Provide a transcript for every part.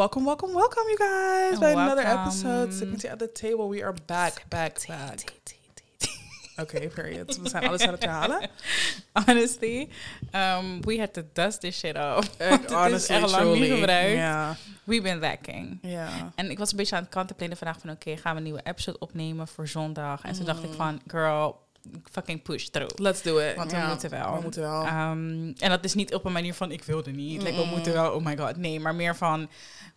Welcome, welcome, welcome, you guys, by another episode. Sipping tea at the table. We are back, back, back. Okay, period. We zijn alles aan het herhalen. Honestly, um, we had to dust this shit is honestly, echt lang niet truly. gebruikt. Ja, We've been that king. ja. En ik was een beetje aan het contempleren vandaag van... oké, gaan we een nieuwe episode opnemen voor zondag? En toen dacht Mm. ik van, girl, fucking push through. Let's do it. Want we moeten wel. We moeten wel. Um, en dat is niet op een manier van, ik wilde niet. Like, we Mm. moeten wel, oh my god. Nee, maar meer van,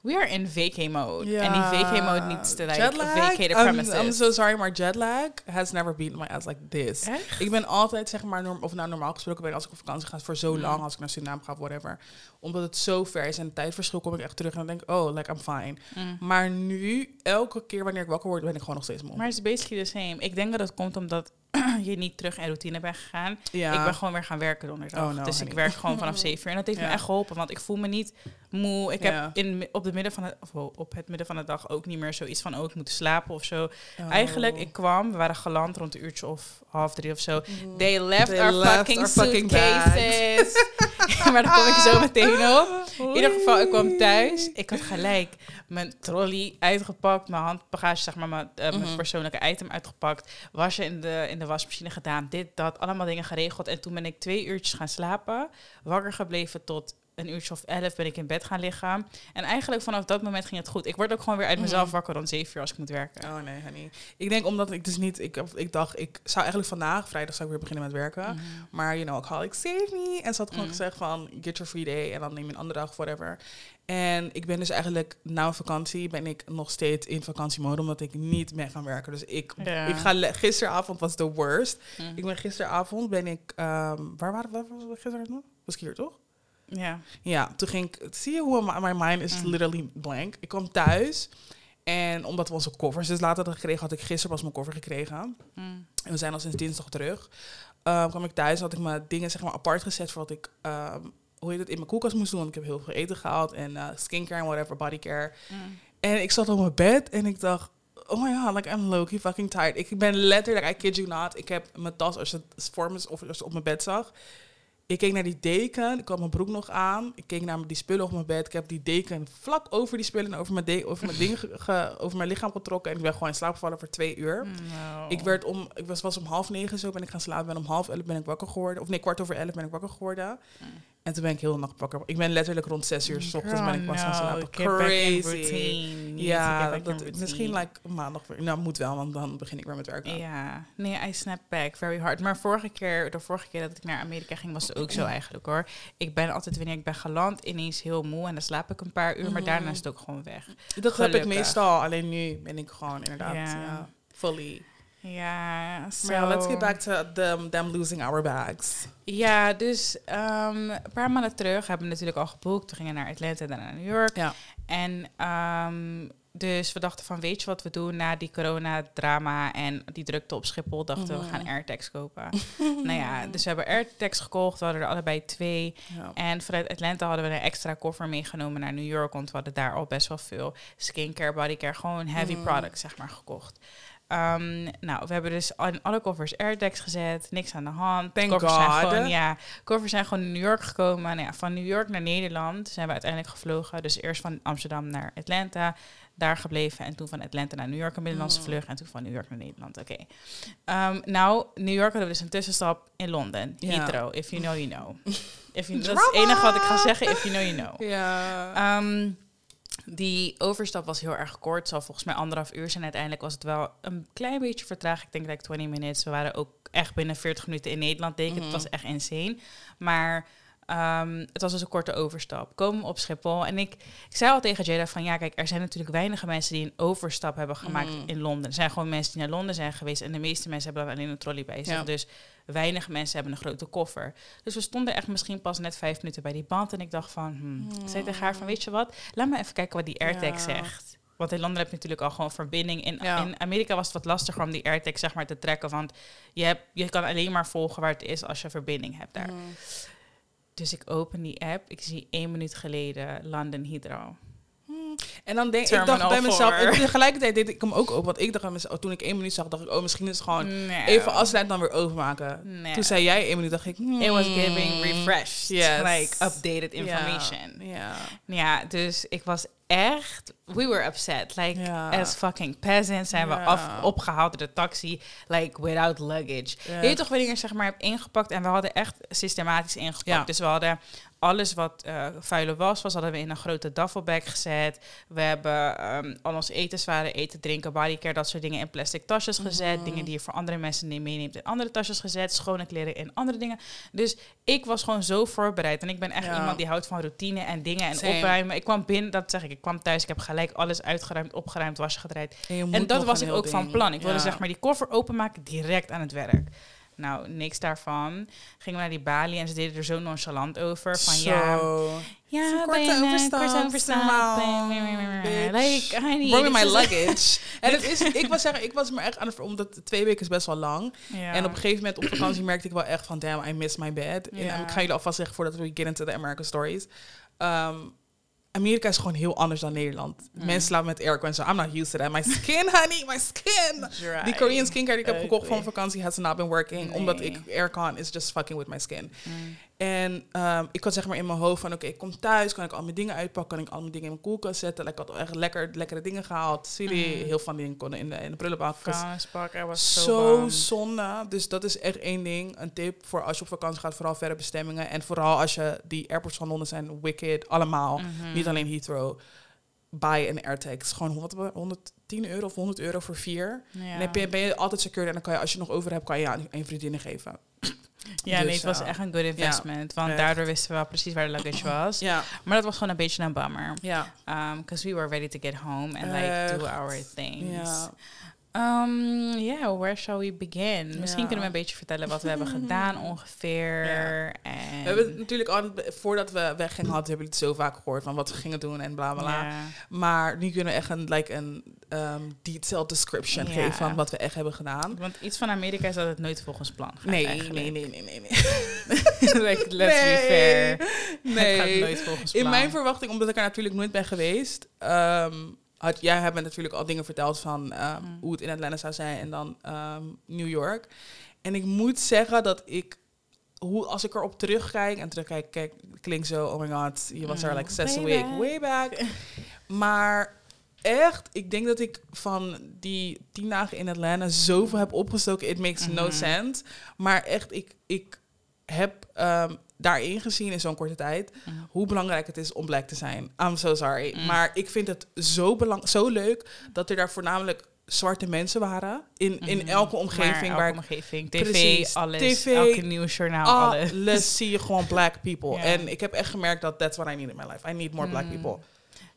we are in vacay mode. En die vacay mode needs to like Jetlag? the premises. I'm, so sorry, maar jetlag has never beaten my ass like this. Echt? Ik ben altijd, zeg maar, norm, of nou normaal gesproken ben als ik op vakantie ga, voor zo Mm. lang, als ik naar Suriname ga of whatever. Omdat het zo ver is en het tijdverschil kom ik echt terug en dan denk oh, like I'm fine. Mm. Maar nu, elke keer wanneer ik wakker word, ben ik gewoon nog steeds moe. Maar het is basically the same. Ik denk dat het komt omdat je niet terug in routine bent gegaan. ja. Ik ben gewoon weer gaan werken donderdag. Oh, no, dus ik werk gewoon vanaf 7 uur. En dat heeft Ja. me echt geholpen, want ik voel me niet moe. Ik Ja. heb in, op, de midden van de, of, op het midden van de dag ook niet meer zoiets van... oh, ik moet slapen of zo. Oh. Eigenlijk, ik kwam, we waren geland rond een uurtje of half drie of zo. They left They our left fucking our fucking suitcases. maar daar kom ik zo meteen op. In ieder geval, ik kwam thuis. Ik had gelijk mijn trolley uitgepakt, mijn handbagage, zeg maar, mijn, eh, mijn Mhm. persoonlijke item uitgepakt. Wasje in de, in de wasmachine gedaan, dit, dat, allemaal dingen geregeld. En toen ben ik twee uurtjes gaan slapen, wakker gebleven tot een uurtje of elf ben ik in bed gaan liggen. En eigenlijk vanaf dat moment ging het goed. Ik word ook gewoon weer uit mezelf Mhm. wakker rond zeven uur als ik moet werken. Oh nee, honey. Ik denk omdat ik dus niet... Ik, ik dacht, ik zou eigenlijk vandaag, vrijdag, zou ik weer beginnen met werken. Mhm. Maar, you know, ik had ik save me. En ze had gewoon Mm. gezegd van, get your free day. En dan neem je een andere dag, whatever. En ik ben dus eigenlijk, na mijn vakantie, ben ik nog steeds in vakantiemode. Omdat ik niet ben gaan werken. Dus ik, Ja. ik ga... Gisteravond was de worst. Mhm. Ik ben gisteravond, ben ik... ehm, waar waren waar was we gisteren? Was ik hier, toch? Ja. Ja, toen ging ik... Zie je hoe my, my mind is Mm. literally blank. Ik kwam thuis. En omdat we onze koffers dus later hadden gekregen, had ik gisteren pas mijn koffer gekregen. Mm. En we zijn al sinds dinsdag terug. Ehm, kwam ik thuis, had ik mijn dingen zeg maar apart gezet voor wat ik, ehm, hoe heet het, in mijn koelkast moest doen. Want ik heb heel veel eten gehaald en eh, skincare en whatever, bodycare. Mm. En ik zat op mijn bed en ik dacht, oh my god, like I'm low-key fucking tired. Ik ben letterlijk, I kid you not, ik heb mijn tas, als je het voor me, of als je op mijn bed zag. Ik keek naar die deken, ik had mijn broek nog aan. Ik keek naar die spullen op mijn bed. Ik heb die deken vlak over die spullen en over mijn, de- over mijn, ding over mijn lichaam getrokken. En ik ben gewoon in slaap gevallen voor twee uur. No. Ik werd om, ik was, was om half negen zo ben ik gaan slapen. En om half elf ben ik wakker geworden. Of nee, kwart over elf ben ik wakker geworden. Mm. En toen ben ik heel nacht wakker. Ik ben letterlijk rond zes uur s ochtends ben ik pas gaan slapen. Crazy. Ja, dat, misschien like maandag weer. Nou, moet wel, want dan begin ik weer met werken. Ja, nee, I snap back very hard. Maar vorige keer, de vorige keer dat ik naar Amerika ging, was het ook zo eigenlijk hoor. Ik ben altijd, wanneer ik ben geland, ineens heel moe en dan slaap ik een paar uur, maar Mhm. daarna is het ook gewoon weg. Dat heb ik meestal. Alleen nu ben ik gewoon inderdaad Ja. ja. fully. Ja, ja, let's get back to them, them losing our bags. Ja, dus ehm, een paar maanden terug hebben we natuurlijk al geboekt. We gingen naar Atlanta en naar New York. Ja. En ehm, dus we dachten van, weet je wat we doen na die corona-drama en die drukte op Schiphol? Dachten we, we gaan Mhm. AirTags kopen. nou ja, dus we hebben AirTags gekocht. We hadden er allebei twee. Ja. En vanuit Atlanta hadden we een extra koffer meegenomen naar New York. Want we hadden daar al best wel veel skincare, bodycare, gewoon heavy Mhm. products, zeg maar, gekocht. Ehm, nou, we hebben dus in alle koffers AirTags gezet. Niks aan de hand. Thank koffers zijn gewoon, ja, koffers zijn gewoon in New York gekomen. Nou ja, van New York naar Nederland zijn we uiteindelijk gevlogen. Dus eerst van Amsterdam naar Atlanta. Daar gebleven. En toen van Atlanta naar New York een binnenlandse Mm. vlucht. En toen van New York naar Nederland. Oké. Ehm, nou, New York hadden we dus een tussenstap in Londen. Ja. Heathrow. If you know, you know. If you, dat is het enige wat ik ga zeggen. If you know, you know. Ja. Ehm, die overstap was heel erg kort. Zal volgens mij anderhalf uur zijn. Uiteindelijk was het wel een klein beetje vertraagd. Ik denk like 20 minutes. We waren ook echt binnen 40 minuten in Nederland. Denk ik. Mhm. Het was echt insane. Maar ehm, het was dus een korte overstap. Komen op Schiphol. En ik, ik zei al tegen Jada van... Ja, kijk, er zijn natuurlijk weinig mensen die een overstap hebben gemaakt Mhm. in Londen. Er zijn gewoon mensen die naar Londen zijn geweest. En de meeste mensen hebben dan alleen een trolley bij zich. Ja. Dus weinig mensen hebben een grote koffer. Dus we stonden echt misschien pas net vijf minuten bij die band. En ik dacht van, hmm. ik zei tegen haar van, weet je wat? Laat me even kijken wat die AirTag Ja. zegt. Want in Londen heb je natuurlijk al gewoon verbinding. In, Ja. in Amerika was het wat lastiger om die AirTag zeg maar te trekken. Want je, hebt, je kan alleen maar volgen waar het is als je verbinding hebt daar. Mhm. Dus ik open die app. Ik zie één minuut geleden London Heathrow. En dan denk ik, dacht bij mezelf, en tegelijkertijd deed ik hem ook op, want ik dacht bij mezelf, toen ik één minuut zag, dacht ik, oh, misschien is het gewoon Nee. even afsluiten dan weer overmaken. Nee. Toen zei jij één minuut, dacht ik, hmm. It was giving refreshed. Yes. Like updated information. Ja. Ja, dus ik was echt, we were upset. Like, as fucking peasants zijn we af, opgehaald door de taxi, like, without luggage. Je weet toch wanneer je zeg maar hebt ingepakt en we hadden echt systematisch ingepakt. Dus we hadden alles wat eh vuile was, was hadden we in een grote duffelbag gezet. We hebben ehm, al ons etenswaren, eten, drinken, bodycare, dat soort dingen in plastic tasjes gezet. Mhm. Dingen die je voor andere mensen niet meeneemt in andere tasjes gezet. Schone kleren in andere dingen. Dus ik was gewoon zo voorbereid. En ik ben echt Ja. iemand die houdt van routine en dingen en Same. opruimen. Ik kwam binnen, dat zeg ik, ik kwam thuis, ik heb gelijk alles uitgeruimd, opgeruimd, wasje gedraaid. En, En dat was ik ook van plan. Ik wilde Ja. zeg maar die koffer openmaken, direct aan het werk. Nou, niks daarvan. Gingen we naar die balie en ze deden er zo nonchalant over. Van ja, ja, je korte overstap, korte Like, honey, Bring me my luggage. en het is, ik was zeggen, ik was me echt aan het, omdat twee weken is best wel lang. Ja. En op een gegeven moment op vakantie merkte ik wel echt van, damn, I miss my bed. En Ja. ik ga jullie alvast zeggen voordat we get into the American stories. Ehm, Amerika is gewoon heel anders dan Nederland. Mm. Mensen slapen met airco en zo. I'm not used to that. My skin, honey, my skin. Dry. Die Korean skincare die ik heb gekocht mijn vakantie has not been working. Nee. Omdat ik aircon is just fucking with my skin. Mm. En ehm, ik had zeg maar in mijn hoofd van, oké, ik kom thuis, kan ik al mijn dingen uitpakken, kan ik al mijn dingen in mijn koelkast zetten. Ik had echt lekker, lekkere dingen gehaald. Silly, Mhm. heel veel dingen konden in de, in de prullenbak. Dus Vuilnisbak, I was zo zonde. Dus dat is echt één ding. Een tip voor als je op vakantie gaat, vooral verre bestemmingen. En vooral als je die airports van Londen zijn wicked, allemaal. Mhm. Niet alleen Heathrow. Buy een AirTag. Het is gewoon 100, 110 euro of 100 euro voor vier. Ja. En dan ben je, ben je altijd secure. En dan kan je, als je nog over hebt, kan je aan een vriendin geven. Ja, nee, Dus, het was ja. echt een good investment. want echt. daardoor wisten we wel precies waar de luggage was. Ja, Maar dat was gewoon een beetje een bummer. ja. Because we were ready to get home and like do our things. ja. Um, yeah, where shall we begin? Misschien Ja. kunnen we een beetje vertellen wat we hebben gedaan ongeveer. En, We hebben het natuurlijk al, voordat we weggingen, hadden hebben jullie het zo vaak gehoord van wat we gingen doen en bla bla bla. Ja. Maar nu kunnen we echt een, like, een um, detailed description Ja. geven van wat we echt hebben gedaan. Want iets van Amerika is dat het nooit volgens plan gaat. Nee, nee, nee, nee, nee, nee. like, let's be fair. Het gaat Nee. nooit volgens plan. In mijn verwachting, omdat ik er natuurlijk nooit ben geweest, ehm, had, jij hebt me natuurlijk al dingen verteld van ehm, Mm. hoe het in Atlanta zou zijn en dan ehm, New York. En ik moet zeggen dat ik, hoe, als ik erop terugkijk en terugkijk, kijk, klinkt zo, oh my god, je was er Mm. like zes week, way back. maar echt, ik denk dat ik van die tien dagen in Atlanta zoveel heb opgestoken. It makes no Mhm. sense. Maar echt, ik, ik heb ehm, daarin gezien in zo'n korte tijd Mm. hoe belangrijk het is om black te zijn. I'm so sorry. Mm. Maar ik vind het zo, belang zo leuk dat er daar voornamelijk zwarte mensen waren. In, in Mhm. elke omgeving waar elke omgeving. TV, Precies. alles. TV, elke nieuwsjournaal, alles. alles zie je gewoon black people. En ik heb echt gemerkt dat that's what I need in my life. I need more black Mm. people.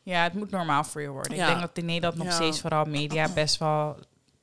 Ja, het moet normaal voor je worden. Ja. Ik denk dat in Nederland nog Ja. steeds vooral media best wel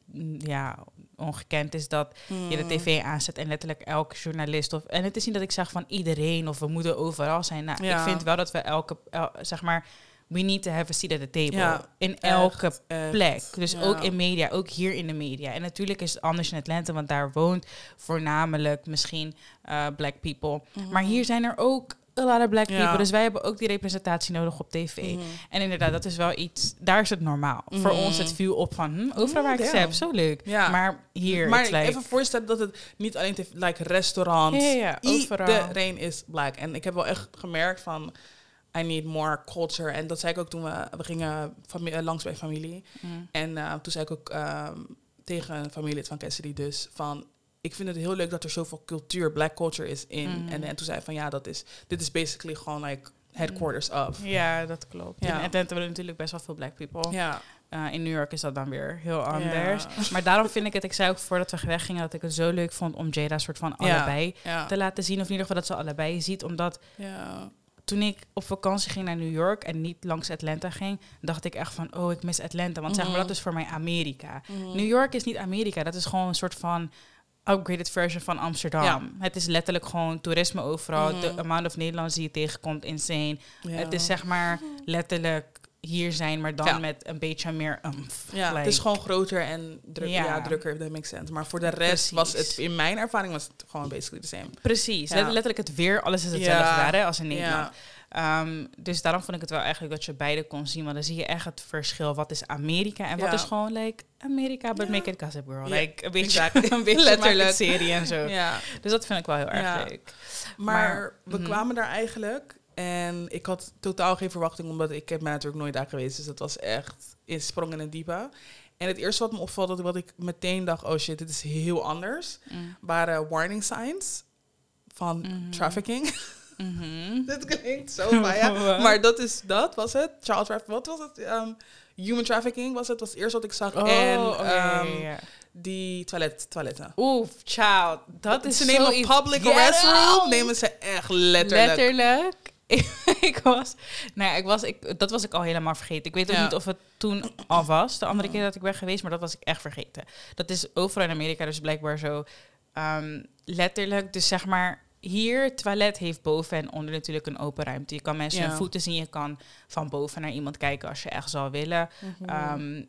mm, ja, ongekend is dat je de Mm. tv aanzet en letterlijk elke journalist of en het is niet dat ik zeg van iedereen of we moeten overal zijn. Nou, Ja. ik vind wel dat we elke el- zeg maar we need to have a seat at the table Ja, in elke Echt, echt. plek. Dus Ja. ook in media, ook hier in de media. En natuurlijk is het anders in Atlanta, want daar woont voornamelijk misschien eh, black people. Maar hier zijn er ook a lot of black Ja. people. Dus wij hebben ook die representatie nodig op tv. Mhm. En inderdaad, dat is wel iets, daar is het normaal. Voor Mhm. ons het viel op van, hm, overal waar ik ze heb, zo leuk. Ja. Maar hier, maar like, even voorstellen dat het niet alleen te, like restaurants, Ja, iedereen is black. En ik heb wel echt gemerkt van, I need more culture. En dat zei ik ook toen we, we gingen eh, langs bij familie. mm, En eh, toen zei ik ook ehm, tegen een familielid van Cassidy dus van... Ik vind het heel leuk dat er zoveel cultuur, black culture is in. En, en toen zei hij van ja, dat is, dit is basically gewoon like headquarters of. ja, dat klopt. Ja. In Atlanta hebben we natuurlijk best wel veel black people. Ja. Eh, in New York is dat dan weer heel anders. Maar daarom vind ik het, ik zei ook voordat we weggingen, dat ik het zo leuk vond om Jada soort van allebei Ja. te laten zien. Of in ieder geval dat ze allebei ziet. Omdat ja. toen ik op vakantie ging naar New York en niet langs Atlanta ging, dacht ik echt van, oh, ik mis Atlanta. Want zeg maar, Mhm. dat is voor mij Amerika. Mhm. New York is niet Amerika. Dat is gewoon een soort van upgraded version van Amsterdam. Ja. Het is letterlijk gewoon toerisme overal. Mhm. De amount of Nederlanders die je tegenkomt, insane. Ja. Het is zeg maar letterlijk hier zijn, maar dan Ja. met een beetje meer. Ja, het is gewoon groter en druk, ja. Ja. drukker, that makes sense. Maar voor de rest Precies. was het, in mijn ervaring was het gewoon basically the same. Precies, letterlijk het weer, alles is hetzelfde daar hè, als in Nederland. Ehm, dus daarom vond ik het wel eigenlijk dat je beide kon zien. Want dan zie je echt het verschil. Wat is Amerika en wat is gewoon like Amerika, but make it gossip girl. Ja, Like, een beetje, een beetje Letterlijk. serie en zo. Ja. Dus dat vind ik wel heel erg leuk. Maar, Maar, we mhm. kwamen daar eigenlijk En ik had totaal geen verwachting, omdat ik heb mij natuurlijk nooit daar geweest. Dus dat was echt in sprong in het diepe. En het eerste wat me opvalt, dat wat ik meteen dacht, oh shit, dit is heel anders, Mm. waren warning signs van Mhm. trafficking. Mhm. dit klinkt zo bijna. maar dat is, dat was het. Child trafficking, wat was het? Ehm, human trafficking was het, was het eerste wat ik zag. Oh, en ehm, ja, ja. die toilet, toiletten. Oeh, child. Dat is ze nemen zoiets public restroom, nemen ze echt letterlijk. Letterlijk. ik was, nou ja, ik was, ik, dat was ik al helemaal vergeten. Ik weet ook Ja. niet of het toen al was, de andere keer dat ik ben geweest, maar dat was ik echt vergeten. Dat is overal in Amerika dus blijkbaar zo ehm, letterlijk. Dus zeg maar, hier, het toilet heeft boven en onder natuurlijk een open ruimte. Je kan mensen Ja. hun voeten zien, je kan van boven naar iemand kijken als je echt zou willen. Um,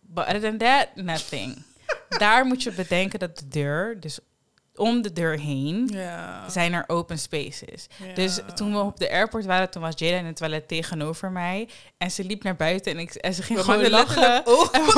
but other than that, nothing. Daar moet je bedenken dat de deur, dus om de deur heen, Ja. zijn er open spaces. Dus toen we op de airport waren, toen was Jada in het toilet tegenover mij. En ze liep naar buiten en, ik, en ze ging We gewoon lachen. En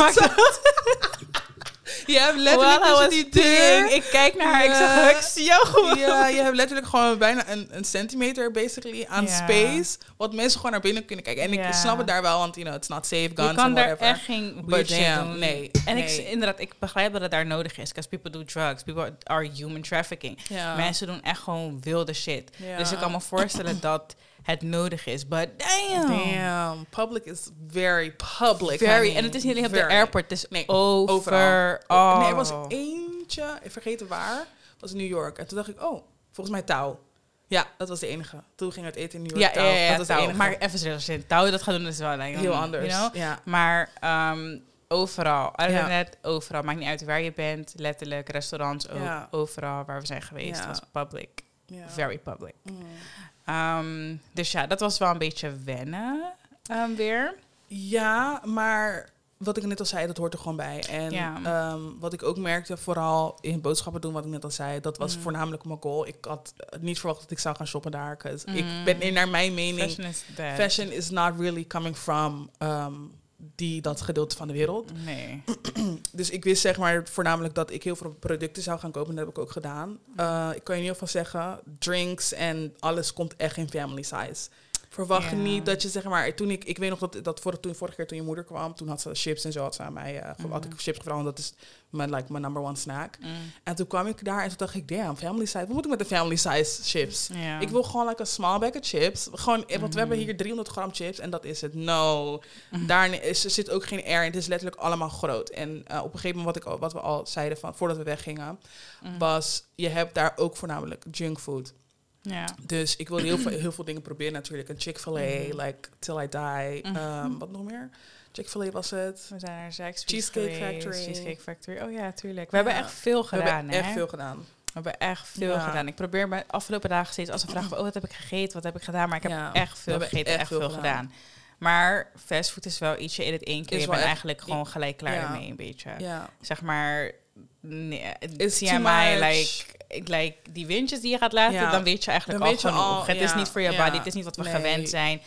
Je hebt letterlijk I tussen die deur. Ik kijk naar haar, ik zeg, ik zie jou gewoon. Ja, je hebt letterlijk gewoon bijna een, een centimeter basically aan Ja. space. Wat mensen gewoon naar binnen kunnen kijken. En Ja. ik snap het daar wel, want you know, it's not safe, guns Je kan daar echt geen But damn, doen. nee, En ik, inderdaad, ik begrijp dat het daar nodig is. Because people do drugs. People are human trafficking. Mensen doen echt gewoon wilde shit. Dus ik kan me voorstellen dat het nodig is. But damn. Damn, public is very public. Very. En het is niet alleen op de airport. Het is Nee, over. overal. Nee, er was eentje, ik vergeet waar, was in New York. En toen dacht ik, oh, volgens mij touw. Ja, dat was de enige. Toen ging het eten in New York. Ja, touw. ja, ja, dat was de touw. enige. Maar even serieus, als je touw dat gaat doen, is wel like, heel mm, anders. you know? Ja. Maar ehm, overal, internet, overal. Maakt niet uit waar je bent. Letterlijk, restaurants ook. Overal waar we zijn geweest. Was public. Very public. Mm. Ehm, dus ja, dat was wel een beetje wennen ehm, weer. Ja, maar wat ik net al zei, dat hoort er gewoon bij. En Ja. ehm, wat ik ook merkte, vooral in boodschappen doen, wat ik net al zei, dat was Mm. voornamelijk mijn goal. Ik had eh, niet verwacht dat ik zou gaan shoppen daar. 'cause Mm. Ik ben in naar mijn mening, Fashion is dead. fashion is not really coming from die, dat gedeelte van de wereld. Nee. Dus ik wist zeg maar voornamelijk dat ik heel veel producten zou gaan kopen. En dat heb ik ook gedaan. Uh, ik kan je in ieder geval zeggen, drinks en alles komt echt in family size. Verwacht niet dat je zeg maar, toen ik, ik weet nog dat, dat vorige, toen, vorige keer toen je moeder kwam, toen had ze chips en zo had ze aan mij, uh, Mhm. had ik chips gevraagd, want dat is mijn, like, mijn number one snack. Mm. En toen kwam ik daar en toen dacht ik, damn, family size, wat moet ik met de family size chips? Ik wil gewoon like een small bag of chips. Gewoon, eh, want we hebben Mhm. hier 300 gram chips en dat is het. No. Daar is, er zit ook geen air in. Het is letterlijk allemaal groot. En eh, op een gegeven moment, wat, ik, wat we al zeiden van, voordat we weggingen, Mm. was je hebt daar ook voornamelijk junkfood. Ja. Dus ik wilde heel veel, heel veel dingen proberen natuurlijk. Een Chick-fil-A, Mhm. like Till I Die. Mhm. Ehm, wat nog meer? Chick-fil-A was het. We zijn naar Zaxby's Cheesecake geweest, Factory. Cheesecake Factory. Oh ja, tuurlijk. We Ja. hebben echt veel We gedaan, hebben hè? echt veel gedaan. We hebben echt veel Ja. gedaan. Ik probeer bij afgelopen dagen steeds, als ze vragen, oh, wat heb ik gegeten, wat heb ik gedaan? Maar ik heb echt We veel hebben gegeten, echt, echt veel gedaan. gedaan. Maar fastfood is wel ietsje in het één keer. Is Je bent eigenlijk gewoon gelijk klaar ermee, een beetje. Zeg maar, nee, It's mij, like, ik- like, die windjes die je gaat laten, Ja. dan weet je eigenlijk Dan al het is niet voor je body, het is niet wat we Nee. gewend zijn.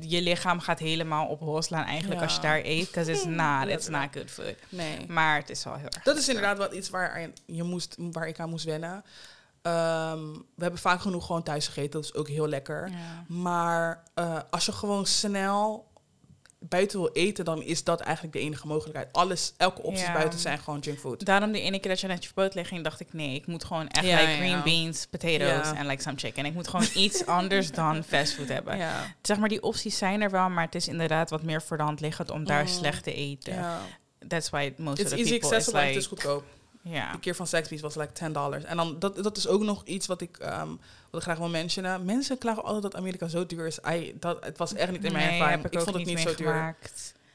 Je lichaam gaat helemaal op hol slaan eigenlijk als je daar eet. Because it's not, it's not good food. Nee. Maar het is wel heel erg Dat is inderdaad wel iets waar, je- moest, waar ik aan moest wennen. Ehm, we hebben vaak genoeg gewoon thuis gegeten. Dat is ook heel lekker. Ja. Maar eh, als je gewoon snel buiten wil eten, dan is dat eigenlijk de enige mogelijkheid. Alles, elke opties Ja. buiten zijn gewoon junkfood. Daarom de ene keer dat je net je poot ging, dacht ik nee, ik moet gewoon echt Ja, like ja, green ja. beans, potatoes Ja. en like some chicken. Ik moet gewoon iets anders dan fastfood hebben. Ja. Zeg maar, die opties zijn er wel, maar het is inderdaad wat meer voor de hand liggend om daar Mm. slecht te eten. ja. That's why most It's of the easy people is accessible en like, het is goedkoop. Ja. De keer van Sexpiece was like 10 dollars. En dan, dat, dat is ook nog iets wat ik, ehm, wat ik graag wil mentionen. Mensen klagen altijd dat Amerika zo duur is. I, dat, het was echt niet in mijn Nee, ervaring. Ik, vond het niet zo duur.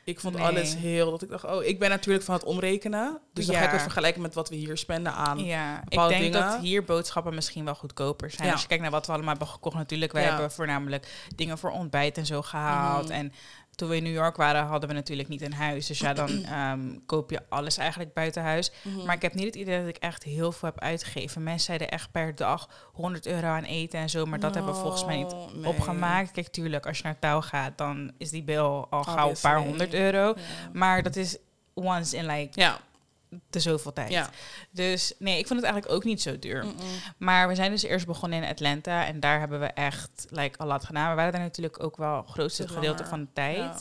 Ik vond Nee. alles heel... Dat ik dacht, oh, ik ben natuurlijk van het omrekenen. Dus dan ga ik het vergelijken met wat we hier spenden aan. Ja, ik denk dingen. dat hier boodschappen misschien wel goedkoper zijn. Ja. Als je kijkt naar wat we allemaal hebben gekocht, natuurlijk. Wij hebben voornamelijk dingen voor ontbijt en zo gehaald. Mhm. En toen we in New York waren, hadden we natuurlijk niet een huis. Dus ja, dan ehm, koop je alles eigenlijk buiten huis. Mhm. Maar ik heb niet het idee dat ik echt heel veel heb uitgegeven. Mensen zeiden echt per dag 100 euro aan eten en zo. Maar dat hebben we volgens mij niet nee. opgemaakt. Kijk, tuurlijk, als je naar touw gaat, dan is die bill al gauw een paar honderd euro. Maar dat is once in like Ja, de zoveel tijd. Ja. Dus nee, ik vond het eigenlijk ook niet zo duur. Maar we zijn dus eerst begonnen in Atlanta en daar hebben we echt like, al wat gedaan. We waren daar natuurlijk ook wel het grootste Te gedeelte van de tijd. Ja.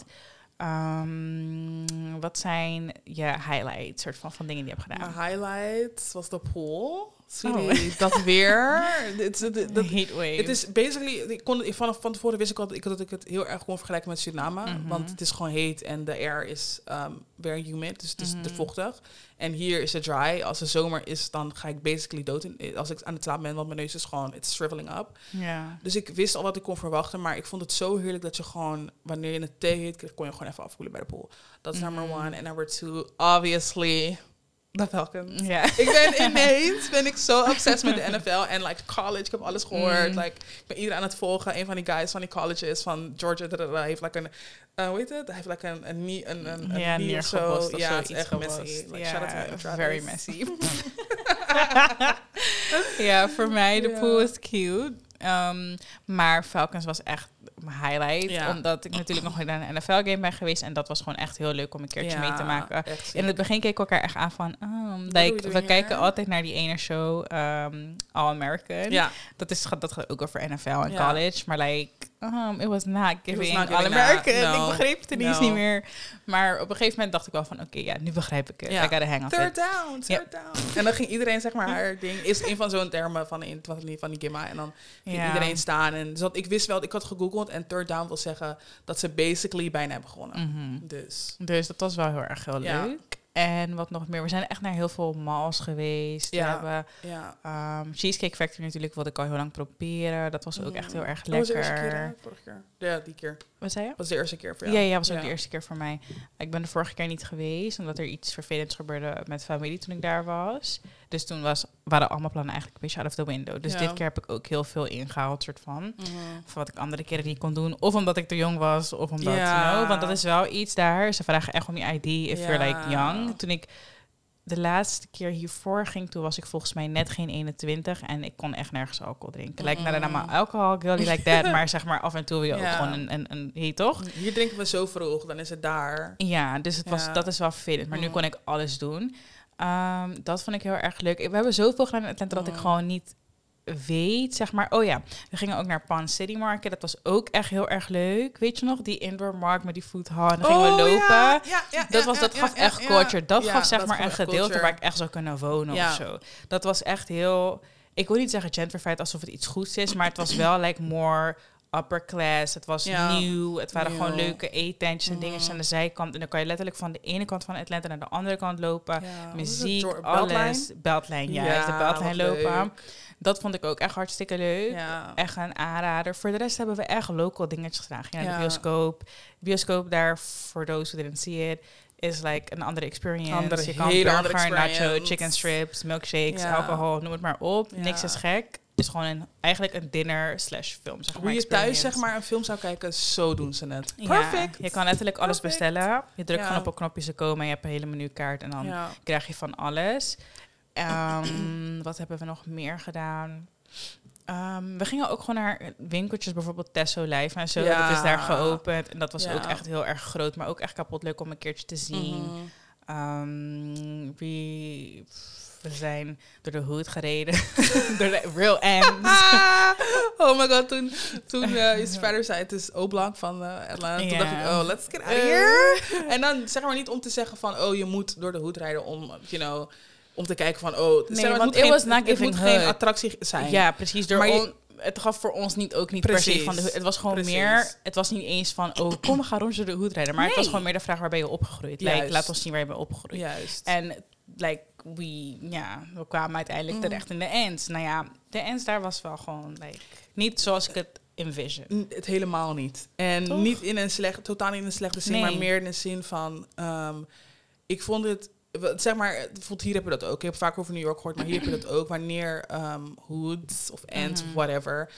Ehm, wat zijn je highlights soort van, van dingen die je hebt gedaan? Mijn highlight was de pool. Oh. dat weer. Dat- Heatwave. het is basically, ik kon, ik, vanaf van tevoren wist ik al dat ik, dat ik het heel erg kon vergelijken met Suriname. Mhm. Want het is gewoon heet en de air is um, very humid, dus het is Mhm. te vochtig. En hier is het dry. Als de zomer is, dan ga ik basically dood in, als ik aan het slapen ben, want mijn neus is gewoon, it's shriveling up. ja. Dus ik wist al wat ik kon verwachten, maar ik vond het zo heerlijk dat je gewoon, wanneer je een thee heet kon je gewoon even afkoelen bij de pool. Dat is number Mhm. one. En number two, obviously, de Falcons. Ja. Ik ben ineens, ben ik zo obsessed met de NFL en like college. Ik heb alles gehoord. Mm. Like, ik ben iedereen aan het volgen. Een van die guys van die colleges van Georgia, da, da, da, heeft like een, uh, hoe heet het? Hij heeft like een, een, een, een, een ja, knee of zo. of Ja, het is echt messy. Like, ja, shout out to very messy. ja, voor mij de pool is cute. Ehm, maar Falcons was echt highlight. Ja. Omdat ik natuurlijk nog naar een NFL-game ben geweest. En dat was gewoon echt heel leuk om een keertje mee te maken. In het begin keken we elkaar echt aan van... Oh, like, we kijken altijd naar die ene show, ehm, All American. Ja, Dat, is, dat gaat ook over NFL en college. Maar like, um, it was not giving not All giving American. No. Ik begreep het ineens No. niet meer. Maar op een gegeven moment dacht ik wel van... Oké, ja, nu begrijp ik het. Ja. I gotta hang third it. down, third down. En dan ging iedereen, zeg maar, haar ding... Is een van zo'n termen van, van, die, van die Gimma. En dan ging Ja. iedereen staan. En dus ik wist wel, ik had gegoogeld. En third down wil zeggen dat ze basically bijna hebben gewonnen. Mhm. Dus... Dus dat was wel heel erg heel leuk. En wat nog meer? We zijn echt naar heel veel malls geweest. Ja. We hebben Ja. ehm, Cheesecake Factory natuurlijk, wilde ik al heel lang proberen. Dat was ook Mm. echt heel erg was keer, lekker. hè? Vorige keer. Ja, die keer. Wat zei je? Was de eerste keer voor Ja, jou. ja, was ook de eerste keer voor mij. Ik ben de vorige keer niet geweest, omdat er iets vervelends gebeurde met familie toen ik daar was. Dus toen was, waren allemaal plannen eigenlijk een beetje out of the window. Dus Ja. dit keer heb ik ook heel veel ingehaald, soort van. Mhm. Van wat ik andere keren niet kon doen. Of omdat ik te jong was, of omdat, Ja. you know, Want dat is wel iets daar. Ze vragen echt om je ID if Ja. you're like young. Toen ik de laatste keer hiervoor ging, toen was ik volgens mij net geen 21. En ik kon echt nergens alcohol drinken. Lijkt naar de naam Mm. alcohol, girlie like that. maar zeg maar, af en toe wil je ook Ja. gewoon een, een, een hey, toch? Hier drinken we zo vroeg, dan is het daar. Ja, dus het was, dat is wel vervelend. Maar nu Mm. kon ik alles doen. Ehm, dat vond ik heel erg leuk. We hebben zoveel gedaan in Atlanta dat ik Mm. gewoon niet weet, zeg maar. Oh ja, we gingen ook naar Pan City Market. Dat was ook echt heel erg leuk. Weet je nog, die indoor markt met die food hall. En dan gingen we Oh, lopen. Ja, ja, ja, Dat, was, dat gaf echt culture. Dat gaf zeg dat maar een gedeelte culture. waar ik echt zou kunnen wonen of zo. Dat was echt heel... Ik wil niet zeggen gentrified alsof het iets goeds is, maar het was wel like more upper class. Het was Ja. nieuw. Het waren gewoon leuke eetentjes en dingetjes aan de zijkant. En dan kan je letterlijk van de ene kant van Atlanta naar de andere kant lopen. Ja? Muziek, alles. Beltline? Beltlijn, ja. de Beltlijn wat lopen. leuk. Dat vond ik ook echt hartstikke leuk. Ja. Echt een aanrader. Voor de rest hebben we echt local dingetjes gedaan. Ging naar Ja. de bioscoop. Bioscoop daar, for those who didn't see it, is like een andere experience. Andere- je kan hele burger, andere nacho, chicken strips, milkshakes, Ja. alcohol, noem het maar op. Ja. Niks is gek. is gewoon een, eigenlijk een dinner slash film. Zeg maar, Hoe je thuis zeg maar een film zou kijken, zo doen ze het. Ja, Perfect. je kan letterlijk alles Perfect. bestellen. Je drukt Ja. gewoon op een knopje, ze komen en je hebt een hele menukaart en dan Ja. krijg je van alles. Ehm, wat hebben we nog meer gedaan? Ehm, we gingen ook gewoon naar winkeltjes, bijvoorbeeld Tesso Live en zo. Ja. Dat is daar geopend. En dat was Ja. ook echt heel erg groot, maar ook echt kapot leuk om een keertje te zien. Wie, we zijn door de hood gereden. door de real ends. Ah, oh my god, toen, toen eh je verder zei, het is O-Blank van eh Atlanta. Toen dacht ik, oh, let's get out of Eh. here. En dan zeg maar niet om te zeggen van, oh, je moet door de hoed rijden om, you know, om te kijken van, oh, zeg maar, het want moet geen- was not het moet geen attractie zijn. Ja, precies. Door Maar je- on- het gaf voor ons niet ook niet per se Precies. van de. Het was gewoon Precies. meer. Het was niet eens van oh kom we gaan door de hoed rijden. Maar het was Nee. gewoon meer de vraag waar ben je opgegroeid. Like, laat ons zien waar je bent opgegroeid. Juist. En like we ja we kwamen uiteindelijk Mm. terecht in de ends. Nou ja, de ends daar was wel gewoon like niet zoals ik het envision. N- Het helemaal niet. En Toch? niet in een slecht, totaal niet in een slechte zin, Nee. maar meer in de zin van, ehm, ik vond het, zeg maar, bijvoorbeeld hier heb je dat ook. Ik heb vaak over New York gehoord, maar hier heb je dat ook. Wanneer ehm hoods of ends Mhm. of whatever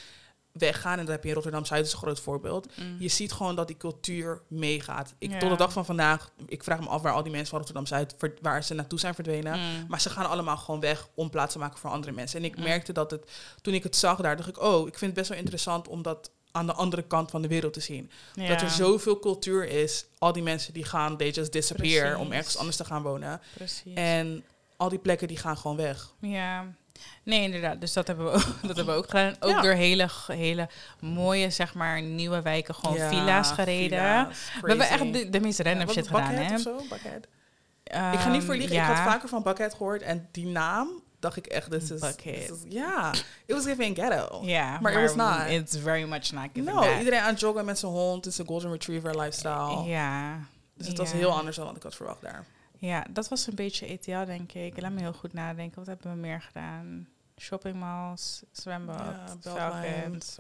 weggaan, en dat heb je in Rotterdam-Zuid is een groot voorbeeld. Mm. Je ziet gewoon dat die cultuur meegaat. Ik, Ja. Tot de dag van vandaag, ik vraag me af waar al die mensen van Rotterdam-Zuid, waar ze naartoe zijn verdwenen. Mm. Maar ze gaan allemaal gewoon weg om plaats te maken voor andere mensen. En ik Mm. merkte dat het, toen ik het zag daar, dacht ik, oh, ik vind het best wel interessant om dat aan de andere kant van de wereld te zien. Dat er zoveel cultuur is. Al die mensen die gaan, they just disappear om ergens anders te gaan wonen. precies. En al die plekken die gaan gewoon weg. Ja. Nee, inderdaad. Dus dat hebben we ook, dat hebben we ook gedaan. Ook Ja. door hele, hele mooie, zeg maar, nieuwe wijken. Gewoon Ja, villa's gereden. villa's, We hebben echt de, de meest random shit gedaan, hè? Buckhead? ik ga niet voor liegen, ik Ehm, had vaker van Buckhead gehoord en die naam dacht ik echt, dit is... This is- Ja, it was giving ghetto. Ja, Maar it was not. It's very much not giving No, that. iedereen aan het joggen met zijn hond, is een golden retriever lifestyle. Ja. Dus het was heel anders dan wat ik had verwacht daar. Ja, dat was een beetje ETL, denk ik. Laat me heel goed nadenken. Wat hebben we meer gedaan? Shoppingmalls, zwembad, Ja, Veldkent,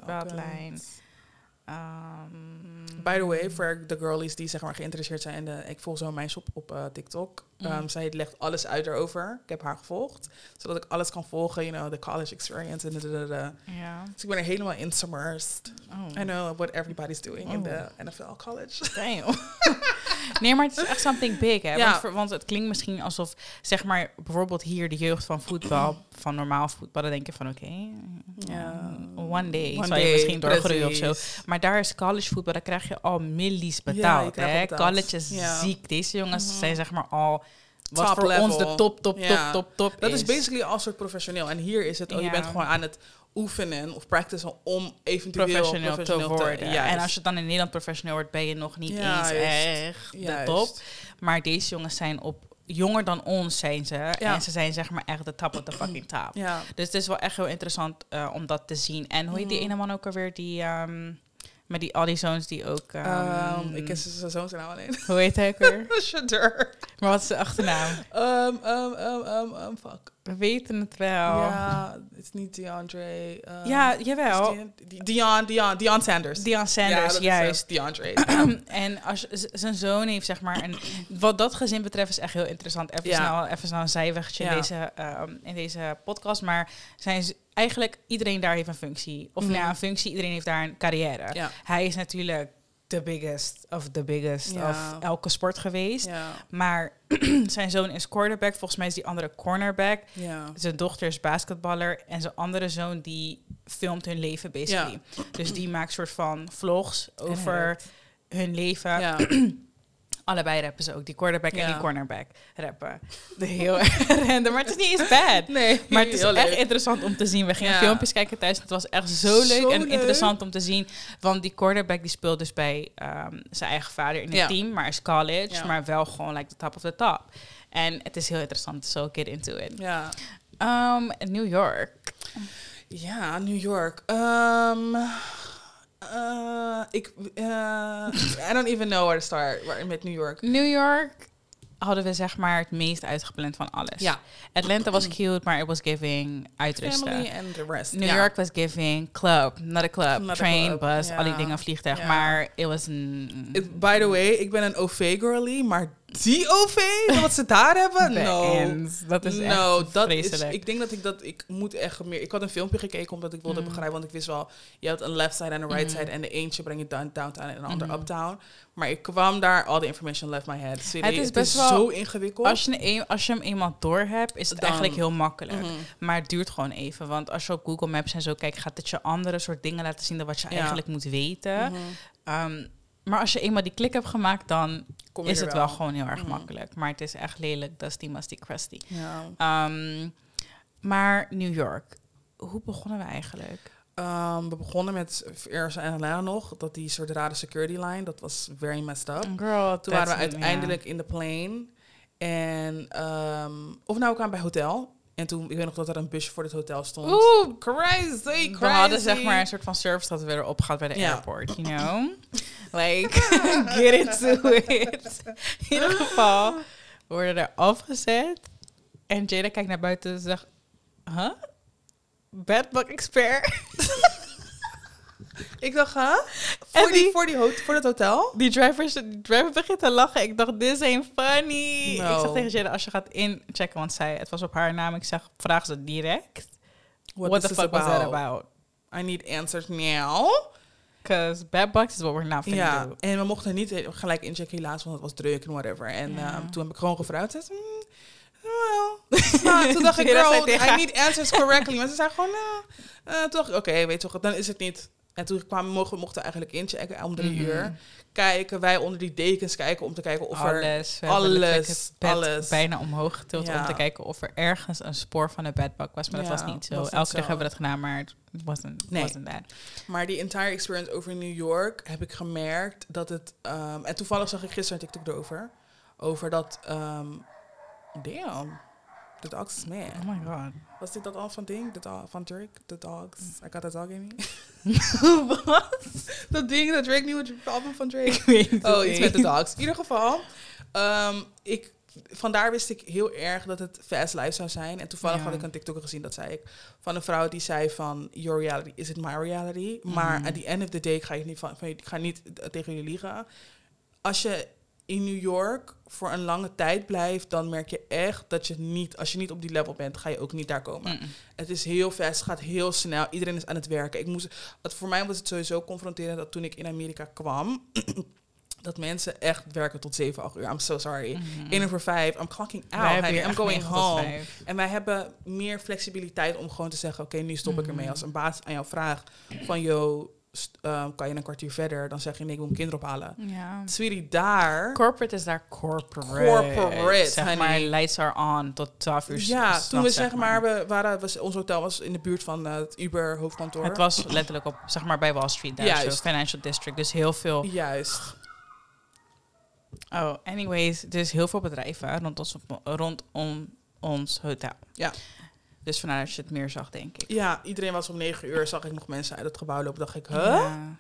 Ehm, By the way, voor de girlies die zeg maar geïnteresseerd zijn in de... Ik volg zo mijn shop op eh, TikTok. Mm. Ehm, zij legt alles uit erover. Ik heb haar gevolgd. Zodat ik alles kan volgen, you know, de college experience. En. Ja. Dus ik ben er helemaal in submersed. Oh. I know what everybody's doing in Oh. the NFL college. Damn. nee, maar het is echt something big, hè? Ja. Want, want het klinkt misschien alsof, zeg maar, bijvoorbeeld hier de jeugd van voetbal, van normaal voetbal, dan denk je van, oké, Ja. one day One zal je day, misschien doorgroeien of zo. Maar daar is college voetbal, daar krijg je al millies Ja, betaald, krijgt hè? al betaald. College is Ja. ziek. Deze jongens Mhm. zijn zeg maar al, wat Top voor ons de top, top, Ja. top, top, top Dat is basically al soort professioneel. En hier is het, oh, je Ja. bent gewoon aan het oefenen of practicen om eventueel professioneel, professioneel te worden. juist. En als je dan in Nederland professioneel wordt, ben je nog niet Juist. eens echt de Juist. top. Maar deze jongens zijn op jonger dan ons zijn ze. Ja. En ze zijn zeg maar echt de top of the fucking top. Ja. Dus het is wel echt heel interessant eh, om dat te zien. En hoe heet die Mhm. ene man ook alweer? Die, ehm, met die, al die zoons die ook... ehm, Ehm, ik ken zijn zoon zijn naam alleen. Hoe heet hij ook weer? Shadur. maar wat is de achternaam? Um, um, um, um, um, fuck. We weten het wel. Ja, het is niet DeAndre. um, Ja, jawel. Dion, Dion, Dion Sanders. Dion ja, Sanders, dat juist. Is, uh, DeAndre. En als zijn zoon heeft, zeg maar, een, wat dat gezin betreft is echt heel interessant. Even, Ja. snel, even snel een zijwegje Ja. in, deze, ehm, in deze podcast. Maar zijn eigenlijk iedereen daar heeft een functie. Of nou ja, een functie, iedereen heeft daar een carrière. ja. Hij is natuurlijk de biggest of the biggest Ja. of elke sport geweest. Ja. Maar zijn zoon is quarterback. Volgens mij is die andere cornerback. Ja. Zijn dochter is basketballer. En zijn andere zoon die filmt hun leven basically. Dus die maakt soort van vlogs over hun leven. Allebei rappen ze ook. Die quarterback en die cornerback rappen. De heel erg random. Maar het is niet eens bad. Nee, Maar het is echt leuk. interessant om te zien. We gingen Ja. filmpjes kijken thuis. Het was echt zo leuk Zo en leuk. interessant om te zien. Want die quarterback die speelt dus bij ehm, zijn eigen vader in het Ja. team. Maar is college. Maar wel gewoon like the top of the top. En het is heel interessant. So get into it. Ja. Um, New York. Ja, New York. Ehm, eh, ik, eh, I don't even know where to start met New York. New York hadden we zeg maar het meest uitgepland van alles. Ja, Atlanta was cute, maar it was giving uitrusten. family and the rest. New Ja. York was giving club, not a club, Not a train, club, bus, ja. al die dingen, vliegtuig. Ja. Maar it was... mm, It- by the way, ik ben een OV-girly, maar die OV, wat ze daar hebben, no. Dat is no, echt dat is, ik denk dat ik dat, ik moet echt meer, ik had een filmpje gekeken omdat ik wilde Mm. begrijpen, want ik wist wel, je hebt een left side en een right Mhm. side en de eentje breng je down, downtown en een ander Mhm. uptown. Maar ik kwam daar, all the information left my head. Serieus, Het is best wel- zo ingewikkeld. als, je, een, als je hem eenmaal door hebt, is het Dan- eigenlijk heel makkelijk. Mhm. Maar het duurt gewoon even. Want als je op Google Maps en zo kijkt, gaat het je andere soort dingen laten zien dan wat je Ja. eigenlijk moet weten. Mhm. Ehm, maar als je eenmaal die klik hebt gemaakt, dan Kom is het wel gewoon heel erg Mhm. makkelijk. Maar het is echt lelijk, dusty, musty, crusty. Ja. Ehm, maar New York, hoe begonnen we eigenlijk? Ehm, we begonnen met eerst en Atlanta nog, dat die soort rare security line, dat was very messed up. Girl, Toen waren we uiteindelijk in de plane. En, ehm, of nou, we kwamen bij hotel. En toen, ik weet nog dat er een busje voor het hotel stond. Oeh, crazy, crazy. we hadden zeg maar een soort van service dat we werden opgehaald bij de Ja. airport, you know? like, get into it. In ieder geval, we worden er afgezet. En Jada kijkt naar buiten en zegt, huh? Bedbug expert? Ik dacht? En Voor, die, die- voor, die voor het hotel? Die driver, die driver begint te lachen. Ik dacht, this ain't funny. No. Ik zeg tegen Jada, als je gaat inchecken, want zij, het was op haar naam. Ik zeg, vraag ze direct. What, is the fuck was that about? I need answers now. Because bad bucks is what we're not finna Ja, do. en we mochten niet he- gelijk inchecken helaas, want het was druk en whatever. En ehm, toen heb ik gewoon gevraagd. Zei, mm, well. Nou, toen dacht ik, girl, I need answers correctly. Maar ze zei gewoon, nou. eh, toen dacht ik, oké, weet je toch, dan is het niet En toen kwamen, mochten, mochten we eigenlijk inchecken om drie Mhm. uur. Kijken, wij onder die dekens kijken om te kijken of er... alles. Alles, bijna omhoog getild om te kijken of er ergens een spoor van een bedbak was. Maar dat was niet zo. was Elke zo. dag hebben we dat gedaan, maar het wasn't, Nee. wasn't that. Maar die entire experience over New York heb ik gemerkt dat het... ehm, en toevallig zag ik gisteren een TikTok erover. Over dat... ehm damn. The dogs is mad. Oh my god. Was dit dat al van ding? De dog, van Drake? The dogs. I got a dog in me. Wat? dat ding, dat Drake nieuwe album van Drake. Ik weet het Oh, iets niet. met de dogs. In ieder geval, ehm, ik, vandaar wist ik heel erg dat het fast life zou zijn. En toevallig had ik een TikTok gezien, dat zei ik, van een vrouw die zei van, your reality, is it my reality? Maar Mhm. at the end of the day, ik ga, je niet van, van, ik ga niet eh, tegen jullie liegen. Als je in New York voor een lange tijd blijft, dan merk je echt dat je niet, als je niet op die level bent, ga je ook niet daar komen. Het is heel fast, het gaat heel snel. Iedereen is aan het werken. Ik moest, het, voor mij was het sowieso confronterend dat toen ik in Amerika kwam, dat mensen echt werken tot 7, 8 uur. I'm so sorry. Mhm. 1 over 5, I'm clocking out. Honey. I'm going home. En wij hebben meer flexibiliteit om gewoon te zeggen, oké, nu stop ik ermee. Mhm. Als een baas aan jou vraagt van, yo, ehm, kan je een kwartier verder? Dan zeg je, nee, ik wil mijn kinderen ophalen. Ja. Sweetie, daar... Corporate is daar corporate. Corporate, Zeg maar, honey. lights are on tot 12 uur. Ja, toen we zeg maar, we waren, was, ons hotel was in de buurt van eh, het Uber hoofdkantoor. Het was letterlijk op, zeg maar, bij Wall Street daar, Juist. zo, Financial District. Dus heel veel. Juist. Oh, anyways, dus heel veel bedrijven rond ons, rondom ons hotel. Ja. Dus vandaar dat je het meer zag, denk ik. Ja, iedereen was om negen uur, zag ik nog mensen uit het gebouw lopen. Dacht ik, huh? Ja.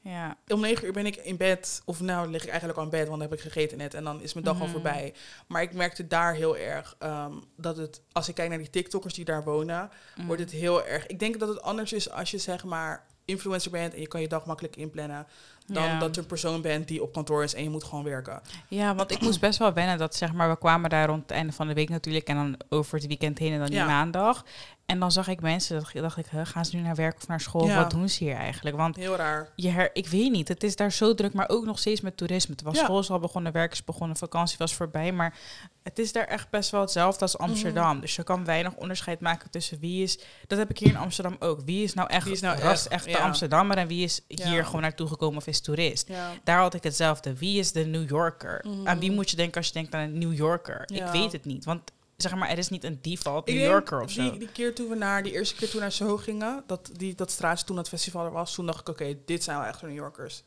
ja. Om negen uur ben ik in bed, of nou lig ik eigenlijk al in bed, want dan heb ik gegeten net. En dan is mijn dag al Mhm. voorbij. Maar ik merkte daar heel erg ehm, dat het, als ik kijk naar die TikTokkers die daar wonen, Mm. wordt het heel erg. Ik denk dat het anders is als je zeg maar influencer bent en je kan je dag makkelijk inplannen. Dan Ja. dat je een persoon bent die op kantoor is en je moet gewoon werken. Ja, want ik moest best wel wennen dat zeg maar, we kwamen daar rond het einde van de week natuurlijk en dan over het weekend heen en dan die Ja. maandag. En dan zag ik mensen, dat dacht ik, gaan ze nu naar werk of naar school? Ja. Wat doen ze hier eigenlijk? Want Heel raar. je her, ik weet niet, het is daar zo druk, maar ook nog steeds met toerisme. Het was Ja. school is al begonnen, werk is begonnen, vakantie was voorbij, maar het is daar echt best wel hetzelfde als Amsterdam. Mhm. Dus je kan weinig onderscheid maken tussen wie is, dat heb ik hier in Amsterdam ook. Wie is nou echt, Wie is nou echt, echte ja. Amsterdammer en wie is hier gewoon naartoe gekomen of is toerist? Daar had ik hetzelfde. Wie is de New Yorker? Mhm. Aan wie moet je denken als je denkt aan een New Yorker? Ik weet het niet, want zeg maar, er is niet een default New Yorker of zo. Die, die keer toen we naar, die eerste keer toen we naar Soho gingen, dat, die, dat straatje toen het festival er was, toen dacht ik, oké, dit zijn wel echt New Yorkers.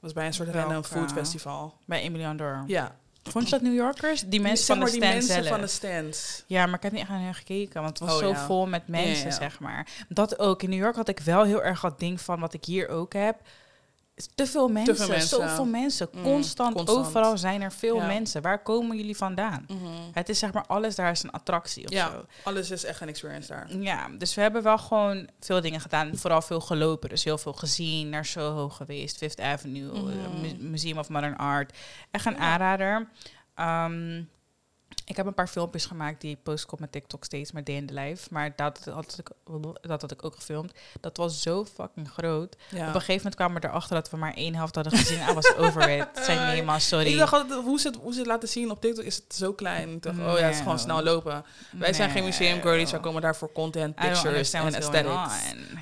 Was bij een soort Welke? random food festival. Bij Emilian Door. Ja. Vond je dat New Yorkers? Die mensen zeg van de maar die mensen zelf. van de stands. Ja, maar ik heb niet echt naar hen gekeken, want het was Oh, zo ja. vol met mensen, Ja, ja. zeg maar. Dat ook. In New York had ik wel heel erg dat ding van wat ik hier ook heb. Te veel mensen, veel mensen. zoveel mensen. Mm, constant, constant. overal zijn er veel Ja. mensen. Waar komen jullie vandaan? Mhm. Het is zeg maar, alles daar is een attractie of Ja, zo. alles is echt een experience daar. Ja, dus we hebben wel gewoon veel dingen gedaan. Vooral veel gelopen. Dus heel veel gezien. Naar Soho geweest. Fifth Avenue. Mhm. eh, Mu- Museum of Modern Art. Echt een Ja. aanrader. Ehm, ik heb een paar filmpjes gemaakt die ik post op mijn TikTok steeds, maar day in the life. Maar dat had, ik, dat had ik ook gefilmd. Dat was zo fucking groot. Ja. Op een gegeven moment kwamen we erachter dat we maar één helft hadden gezien. I was over it. Nee, man, sorry. Ik dacht altijd, hoe ze, het, hoe ze het laten zien op TikTok is het zo klein. Ik dacht, oh ja, het is gewoon snel lopen. Wij zijn geen museum girlies, wij komen daar voor content, pictures en aesthetics.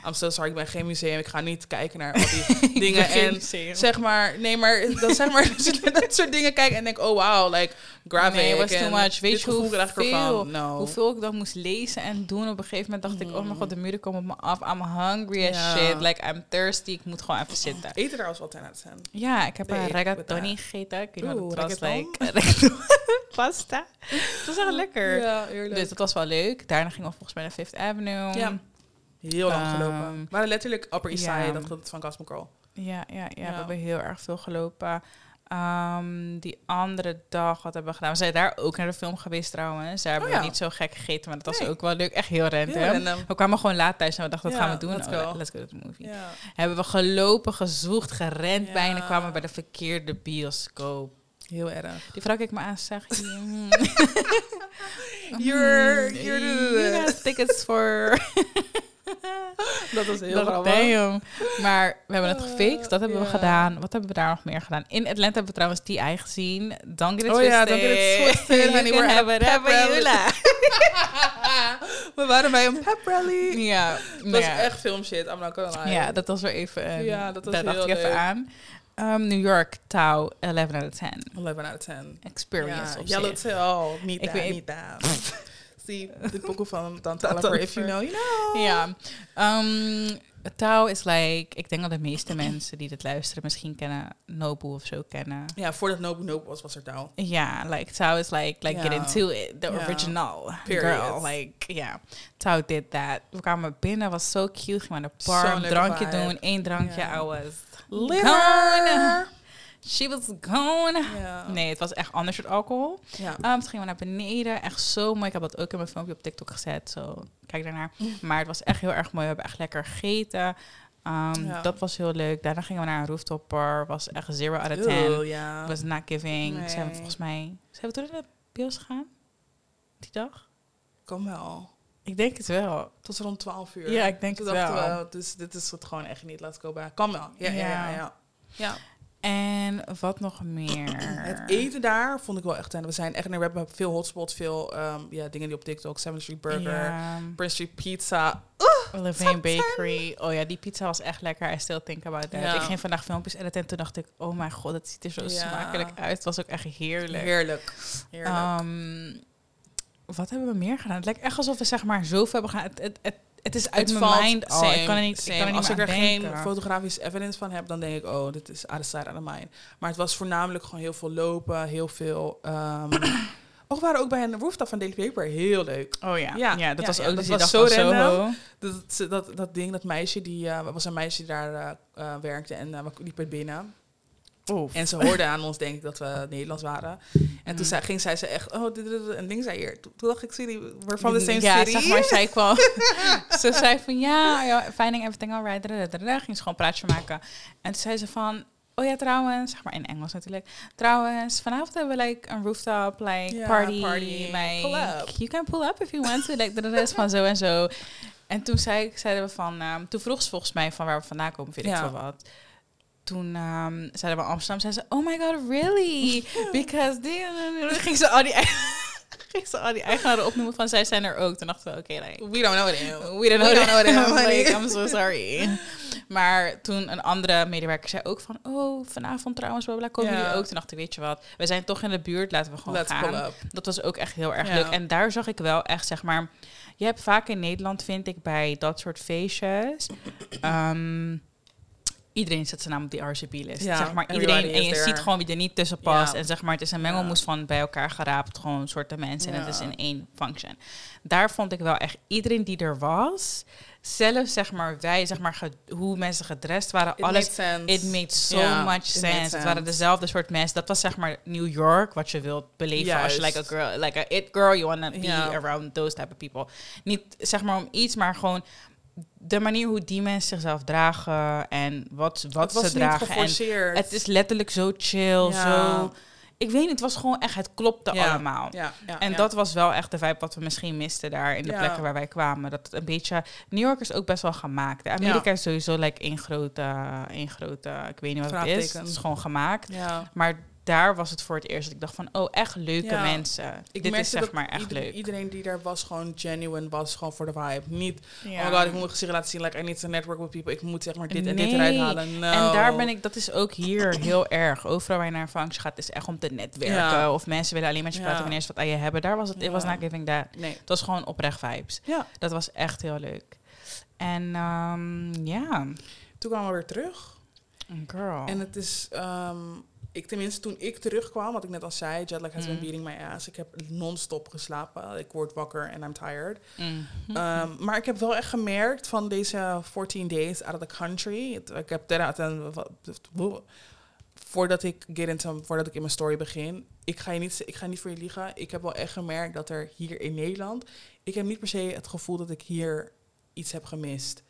I'm so sorry, ik ben geen museum. Ik ga niet kijken naar al die dingen. En museum. zeg maar, nee, maar dan zeg maar dat soort dingen kijken en denk, oh wow, like graphic. Nee, was too en Weet je hoeveel- No. Hoeveel ik dan moest lezen en doen. Op een gegeven moment dacht ik, oh mijn god, de muren komen op me af. I'm hungry as shit. Like, I'm thirsty. Ik moet gewoon even zitten. Eten als wat aan het zijn. Ja, ik heb een rigatoni gegeten. Ik weet niet Oeh, wat het was. Like. Pasta. Het was echt lekker. Ja, eerlijk. Dus dat was wel leuk. Daarna gingen we volgens mij naar Fifth Avenue. Ja. Heel lang Ehm, gelopen. Waren letterlijk Upper East Side, ja. dat dat van Cosmo Girl. Ja, ja, ja, Ja. we hebben heel erg veel gelopen. Ehm, die andere dag, wat hebben we gedaan? We zijn daar ook naar de film geweest trouwens. Daar hebben Oh ja. we niet zo gek gegeten, maar dat was Nee. ook wel leuk. Echt heel random. We kwamen gewoon laat thuis en we dachten, wat Ja, gaan we doen? let's Oh, go. let's go to the movie. Hebben we gelopen, gezocht, gerend bijna. kwamen bij de verkeerde bioscoop. Heel erg. Die vrouw keek me aan en zegt... mm, You're, you're you tickets for... Dat was heel grappig. damn. Maar we hebben het gefixt. Dat hebben we gedaan. Wat hebben we daar nog meer gedaan? In Atlanta hebben we trouwens TI gezien. Don't get it Oh ja, Rally. like. We waren bij een pep rally. Ja, Dat was ja. echt film shit. I'm not gonna lie. Ja, dat was weer even... een- Ja, dat was daar dacht ik even leuk. aan. Um, New York, Tau, 11 out of 10. 11 out of 10. Experience Ja, op Yellow zich. Tail, niet dat, weet- niet dat. Zie, de pokoe van Dante Oliver, if you know, you know. Ja. Um, Tau is like... Ik denk dat de meeste mensen die dit luisteren misschien kennen... Nobu of zo kennen. Ja, voordat Nobu Nobu was, was er taal. Ja, like Tao is like like get into it, the original Period. girl. Like ja, Tao did that. We kwamen binnen, was so cute. Gingen naar de bar, Zo'n een leuke drankje vibe. doen, één drankje. I was Liver. She was gone. Nee, het was echt ander soort alcohol. Ja. Um, toen gingen we naar beneden. Echt zo mooi. Ik heb dat ook in mijn filmpje op TikTok gezet. Zo, kijk daarnaar. Maar het was echt heel erg mooi. We hebben echt lekker gegeten. Um, Ja. Dat was heel leuk. Daarna gingen we naar een rooftop bar. Was echt zero out of ten. Was not giving. Nee. Zijn we volgens mij... Zijn we toen naar de bios gegaan? Die dag? Kom wel. Ik denk het wel. Tot rond 12 uur. Ja, ik denk Toen het wel. we, dus, dit is het gewoon echt niet. Let's go back. Kan wel. Ja, ja, Ja. ja. ja. En wat nog meer? Het eten daar vond ik wel echt... En we zijn echt... We hebben veel hotspots, veel ehm, ja, dingen die op TikTok. Seven Street Burger, Ja, Prince Street Pizza. Levine Bakery. Oh ja, die pizza was echt lekker. I still think about that. Ja. Ik ging vandaag filmpjes editen en toen dacht ik... Oh mijn god, het ziet er zo Ja. smakelijk uit. Het was ook echt heerlijk. Heerlijk. Heerlijk. Ehm, wat hebben we meer gedaan? Het lijkt echt alsof we zeg maar zoveel hebben gedaan. Het, het, het, het is uit Het mijn valt- mind al. same, ik kan er niet, ik kan er niet Als ik er geen fotografisch evidence van heb, dan denk ik, oh, dit is out of sight, out of mind. Maar het was voornamelijk gewoon heel veel lopen, heel veel... ehm oh, we waren ook bij een rooftop van Daily Paper. Heel leuk. Oh ja, Ja, ja, dat ja, was ja, ook dat dus die was zo van random. Soho. Dat, dat, dat ding, dat meisje, die eh, was een meisje die daar eh, eh, werkte en eh, we liepen binnen. Oef. En ze hoorde aan ons, denk ik, dat we Nederlands waren. En toen Mm. zei, ging zij ze echt, oh, dit, dit, dit, en ding zei hier. Toen, toen dacht ik, zie we're from the same ja, city. zeg maar, zij kwam. ze zei van, ja, ja, finding everything alright. Ging ze gewoon praatje maken. En toen zei ze van, oh ja, trouwens, zeg maar in Engels natuurlijk. Trouwens, vanavond hebben we like een rooftop like Ja, party. party. Like, Pull up. you can pull up if you want to. Like, de rest van zo en zo. En toen zei, zeiden we van, ehm, toen vroeg ze volgens mij van waar we vandaan komen, weet ik Ja. veel wat. Toen ehm, zeiden we Amsterdam, zei ze, oh my god, really? Because die, ging ze al die, ging ze al die eigenaren opnoemen van zij zijn er ook. Toen dachten we, oké, like, We don't know them. we don't know, We don't know them, like, I'm so sorry. Maar toen een andere medewerker zei ook van, oh, vanavond trouwens, bla bla, komen jullie ook? Toen dacht ik, weet je wat, we zijn toch in de buurt, laten we gewoon Let's gaan. Dat was ook echt heel erg leuk. En daar zag ik wel echt, zeg maar... Je hebt vaak in Nederland, vind ik, bij dat soort feestjes... ehm, iedereen zet zijn naam op die RCB-list. Ja, zeg maar iedereen. En je there. ziet gewoon wie er niet tussen past. Ja. En zeg maar, het is een mengelmoes van bij elkaar geraapt. Gewoon soorten mensen. En het is in één function. Daar vond ik wel echt iedereen die er was... Zelfs zeg maar wij, zeg maar hoe mensen gedrest waren. It alles made sense. It made so much sense. Het waren dezelfde soort mensen. Dat was zeg maar New York, wat je wilt beleven als je like a girl, like a it girl, you wanna be around those type of people. Niet zeg maar om iets, maar gewoon de manier hoe die mensen zichzelf dragen en wat, wat ze dragen. En het is letterlijk zo chill, Ja. zo. Ik weet niet, het was gewoon echt, het klopte Ja. allemaal. ja, En dat was wel echt de vibe wat we misschien misten daar in de plekken waar wij kwamen. Dat het een beetje... New York is ook best wel gemaakt. Amerika is sowieso like één grote, grote... Ik weet niet wat het is. Het is gewoon gemaakt. Maar daar was het voor het eerst dat ik dacht van... Oh, echt leuke Ja. mensen. Ik Dit is zeg maar echt ieder- leuk. Iedereen die daar was, gewoon genuine was, gewoon voor de vibe. Niet, Ja. oh my god, ik moet mijn gezicht laten zien, like I need to network with people. Ik moet zeg maar dit en dit eruit halen. No. En daar ben ik, dat is ook hier heel erg. Overal waar je naar een gaat, is echt om te netwerken. Ja. Of mensen willen alleen met je praten wanneer ze wat aan je hebben. Daar was het, it was not giving that. Nee. Het was gewoon oprecht vibes. Ja. Dat was echt heel leuk. En ehm, ja, Toen kwamen we weer terug. girl. En het is, ehm, ik tenminste toen ik terugkwam, wat ik net al zei, jetlag has been Mm. beating my ass. Ik heb non-stop geslapen. Ik word wakker en I'm tired. Mm. Ehm, maar ik heb wel echt gemerkt van deze 14 days out of the country. Ik heb voordat ik get into, voordat ik in mijn story begin, ik ga je niet, ik ga niet voor je liegen. Ik heb wel echt gemerkt dat er hier in Nederland, ik heb niet per se het gevoel dat ik hier iets heb gemist.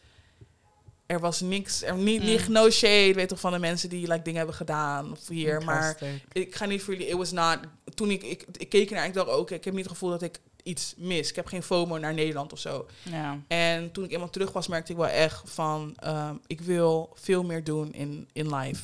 Er was niks, er niet, Mm. niet no shade, weet toch, van de mensen die like dingen hebben gedaan of hier, maar ik ga niet voor jullie, it was not, toen ik, ik, ik keek naar, ik dacht ook, ik heb niet het gevoel dat ik iets mis. Ik heb geen FOMO naar Nederland of zo. Ja. En toen ik eenmaal terug was, merkte ik wel echt van... ehm, ik wil veel meer doen in, in life.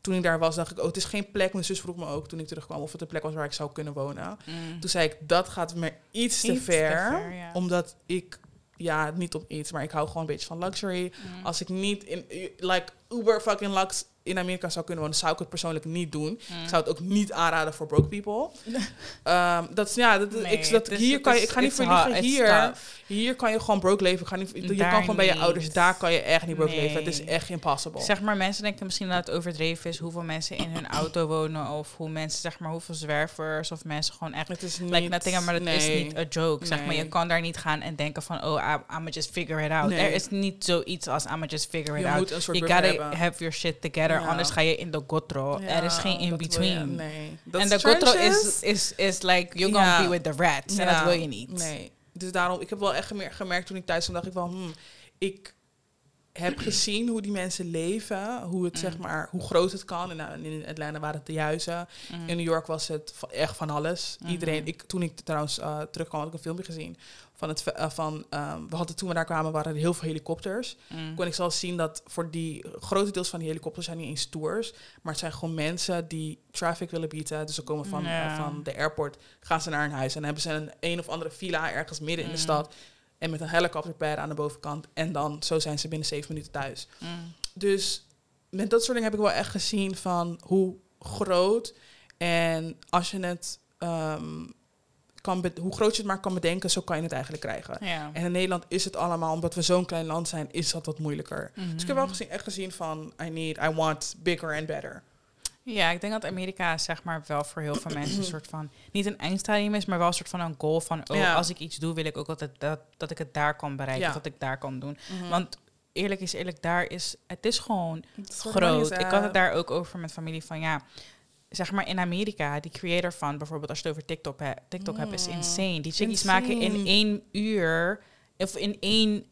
toen ik daar was, dacht ik, oh, het is geen plek. Mijn zus vroeg me ook toen ik terugkwam of het een plek was waar ik zou kunnen wonen. Mm. Toen zei ik, dat gaat me iets te Iets te ver. ver, ja. Omdat ik, ja, niet om iets, maar ik hou gewoon een beetje van luxury. Mm. Als ik niet in, like, uber fucking lux in Amerika zou kunnen wonen, zou ik het persoonlijk niet doen. Mm. Ik zou het ook niet aanraden voor broke people. Ehm, dat is, ja, dat, Nee, ik, dat, het is- hier het kan je, ik ga niet verliegen. Hier, hier kan je gewoon broke leven. Ik ga niet, je Daar kan gewoon bij je ouders. Daar kan je echt niet broke Nee. leven. Het is echt impossible. Zeg maar, mensen denken misschien dat het overdreven is hoeveel mensen in hun auto wonen. Of hoe mensen, zeg maar, hoeveel zwervers of mensen gewoon echt het is niet... Like nothing, maar dat is niet a joke. Zeg maar, je kan daar niet gaan en denken van, oh, I'm, just figure it out. Er is niet zoiets als I'ma just figure it Je out. moet een soort gotta hebben. have your shit together, Ja. anders ga je in de gotro. Ja, er is geen in-between. Nee. En de gotro is, is, is like, you're gonna be with the rats. En dat wil je niet. Nee. Dus daarom, ik heb wel echt gemer- gemerkt toen ik thuis kwam, dacht ik wel, hmm, ik heb gezien hoe die mensen leven, hoe het zeg maar, hoe groot het kan. En nou, in Atlanta waren het de juizen. Mm. In New York was het echt van alles. Mhm. Iedereen, ik, toen ik trouwens eh, terugkwam, had ik een filmpje gezien van het, eh, van, ehm, we hadden toen we daar kwamen, waren er heel veel helikopters. Mm. kon ik zelfs zien dat voor die grote deels van die helikopters zijn niet eens tours, maar het zijn gewoon mensen die traffic willen bieden. Dus ze komen van, eh, van de airport, gaan ze naar hun huis en hebben ze een een of andere villa ergens midden in de Mm. stad en met een helikopterpad aan de bovenkant en dan zo zijn ze binnen zeven minuten thuis. Mm. Dus met dat soort dingen heb ik wel echt gezien van hoe groot en als je het ehm, kan, hoe groot je het maar kan bedenken, zo kan je het eigenlijk krijgen. Ja. En in Nederland is het allemaal, omdat we zo'n klein land zijn, is dat wat moeilijker. Dus ik heb wel Mhm. gezien, echt gezien van, I need, I want bigger and better. Ja, ik denk dat Amerika zeg maar wel voor heel veel mensen een soort van niet een eindstadium is, maar wel een soort van een goal van oh, Ja. als ik iets doe, wil ik ook altijd dat, dat ik het daar kan bereiken, Ja. dat ik daar kan doen. Want Want eerlijk is eerlijk, daar is het is gewoon groot. Ik had het daar ook over met familie van ja. Zeg maar in Amerika, die creator van bijvoorbeeld als je het over TikTok, he- TikTok hebt, is Mm. insane. Die chickies maken in één uur, of in één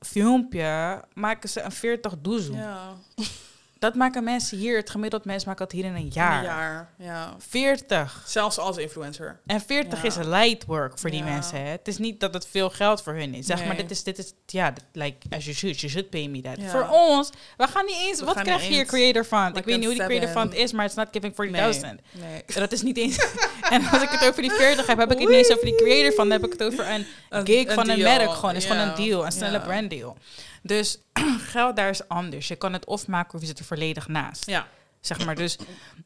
filmpje, maken ze een 40 doezoe. Ja, Dat maken mensen hier, het gemiddeld mens maakt dat hier in een jaar. een jaar. Ja. 40. Zelfs als influencer. En 40 Ja. is light work voor die Ja. mensen. Hè? Het is niet dat het veel geld voor hun is. Zeg maar, Nee. dit is, dit is, ja, like, as you should, you should pay me that. Ja. Voor ons, we gaan niet eens, We wat krijg je hier creator fund? like ik weet niet hoe die creator fund is, maar it's not giving 40.000. Nee. Dat is niet eens. en als ik het over die 40 heb, heb ik het niet eens over die creator van. Dan heb ik het over een Een- gig een van een deal. merk. Gewoon, is gewoon een deal, een snelle Ja. branddeal. Dus geld daar is anders. Je kan het of maken of je zit er volledig naast. Ja. Zeg maar, dus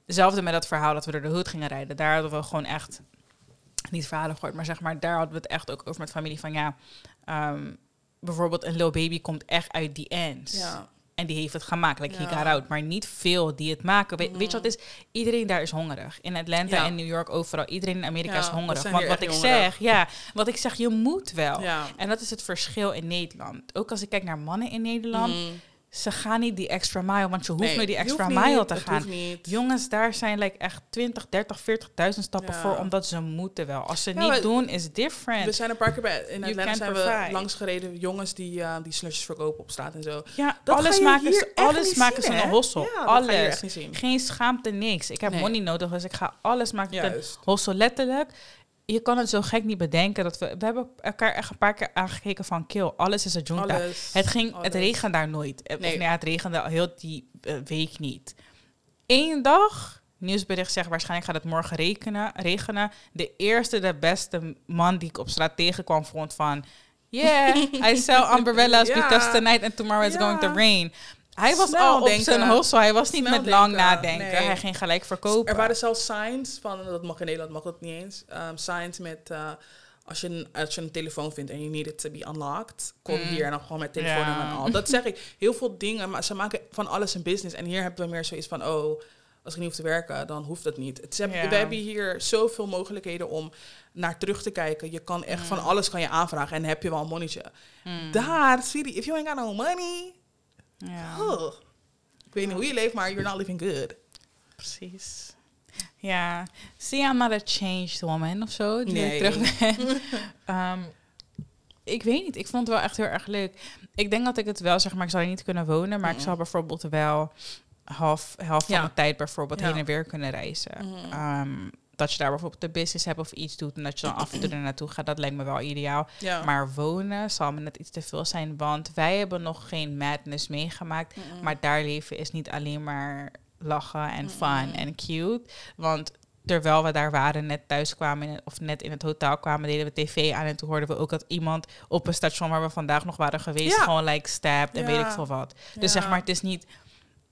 hetzelfde met dat verhaal dat we door de hoed gingen rijden. Daar hadden we gewoon echt, niet verhalen gehoord, maar zeg maar, daar hadden we het echt ook over met familie van ja, ehm, bijvoorbeeld een Lil Baby komt echt uit die ends. Ja. En die heeft het gemaakt, like he got out. Maar niet veel die het maken. We- Weet je wat het is? Iedereen daar is hongerig. In Atlanta Ja. en New York, overal. Iedereen in Amerika Ja, is hongerig. Want wat ik hongerig. zeg, ja, wat ik zeg, je moet wel. En dat is het verschil in Nederland. Ook als ik kijk naar mannen in Nederland, Mm. Ze gaan niet die extra mile, want je hoeft Nee, nooit die extra mile niet, te gaan. niet. Jongens, daar zijn like echt 20, 30, 40.000 stappen Ja. voor, omdat ze moeten wel. Als ze Ja, niet doen, is different. We zijn een paar keer bij, in Atlanta zijn provide. we langs gereden. Jongens die, eh, die slusjes verkopen op straat en zo. ja, Dat alles maken ze, alles niet maken ze een hossel. Ja, alles. niet. Geen schaamte, niks. Ik heb Nee. money nodig, dus ik ga alles maken Juist. hossel. Letterlijk, je kan het zo gek niet bedenken. dat We, we hebben elkaar echt een paar keer aangekeken van kill. Alles is een junta. Alles. Het, ging, het regende daar nooit. Eh, Of Nee. nee, het regende al heel die eh, week niet. Eén dag, nieuwsbericht zegt waarschijnlijk gaat het morgen rekenen, regenen. De eerste, de beste man die ik op straat tegenkwam vond van... Yeah, I sell umbrellas Ja. because tonight and tomorrow it's going to rain. Hij was al op denken. zijn hossel. Hij was niet Snel met lang denken. nadenken. Nee. Hij ging gelijk verkopen. Er waren zelfs signs van, dat mag in Nederland, mag dat niet eens. Um, signs met, eh, als, je een, als je een telefoon vindt en je need it to be unlocked, kom Mm. hier en dan gewoon met telefoonnummer Ja. en al. Dat zeg ik, heel veel dingen, maar ze maken van alles een business. En hier hebben we meer zoiets van, oh, als ik niet hoef te werken, dan hoeft dat niet. Het, ze hebben- Ja. We hebben hier zoveel mogelijkheden om naar terug te kijken. Je kan echt van alles kan je aanvragen en heb je wel een monnetje. Mm. Daar, sweetie, if you ain't got no money, Ja. oh. ik weet niet hoe je leeft, maar you're not living good. Precies. Ja, zie I'm not a changed woman of zo. Die Nee. ik terug ben. Ehm, ik weet niet, ik vond het wel echt heel erg leuk. Ik denk dat ik het wel, zeg maar, ik zou niet kunnen wonen, maar ik Mhm. zou bijvoorbeeld wel half, half van de tijd bijvoorbeeld Ja. heen en weer kunnen reizen. Mhm. Ehm, dat je daar bijvoorbeeld een business hebt of iets doet en dat je dan af en toe er naartoe gaat, dat lijkt me wel ideaal. Ja. Maar wonen zal me net iets te veel zijn, want wij hebben nog geen madness meegemaakt. Maar daar leven is niet alleen maar lachen en fun Mm. en cute. Want terwijl we daar waren, net thuis kwamen, of net in het hotel kwamen, deden we tv aan. En toen hoorden we ook dat iemand op een station waar we vandaag nog waren geweest, Ja. gewoon like stabbed en weet ik veel wat. Ja. Dus zeg maar, het is niet.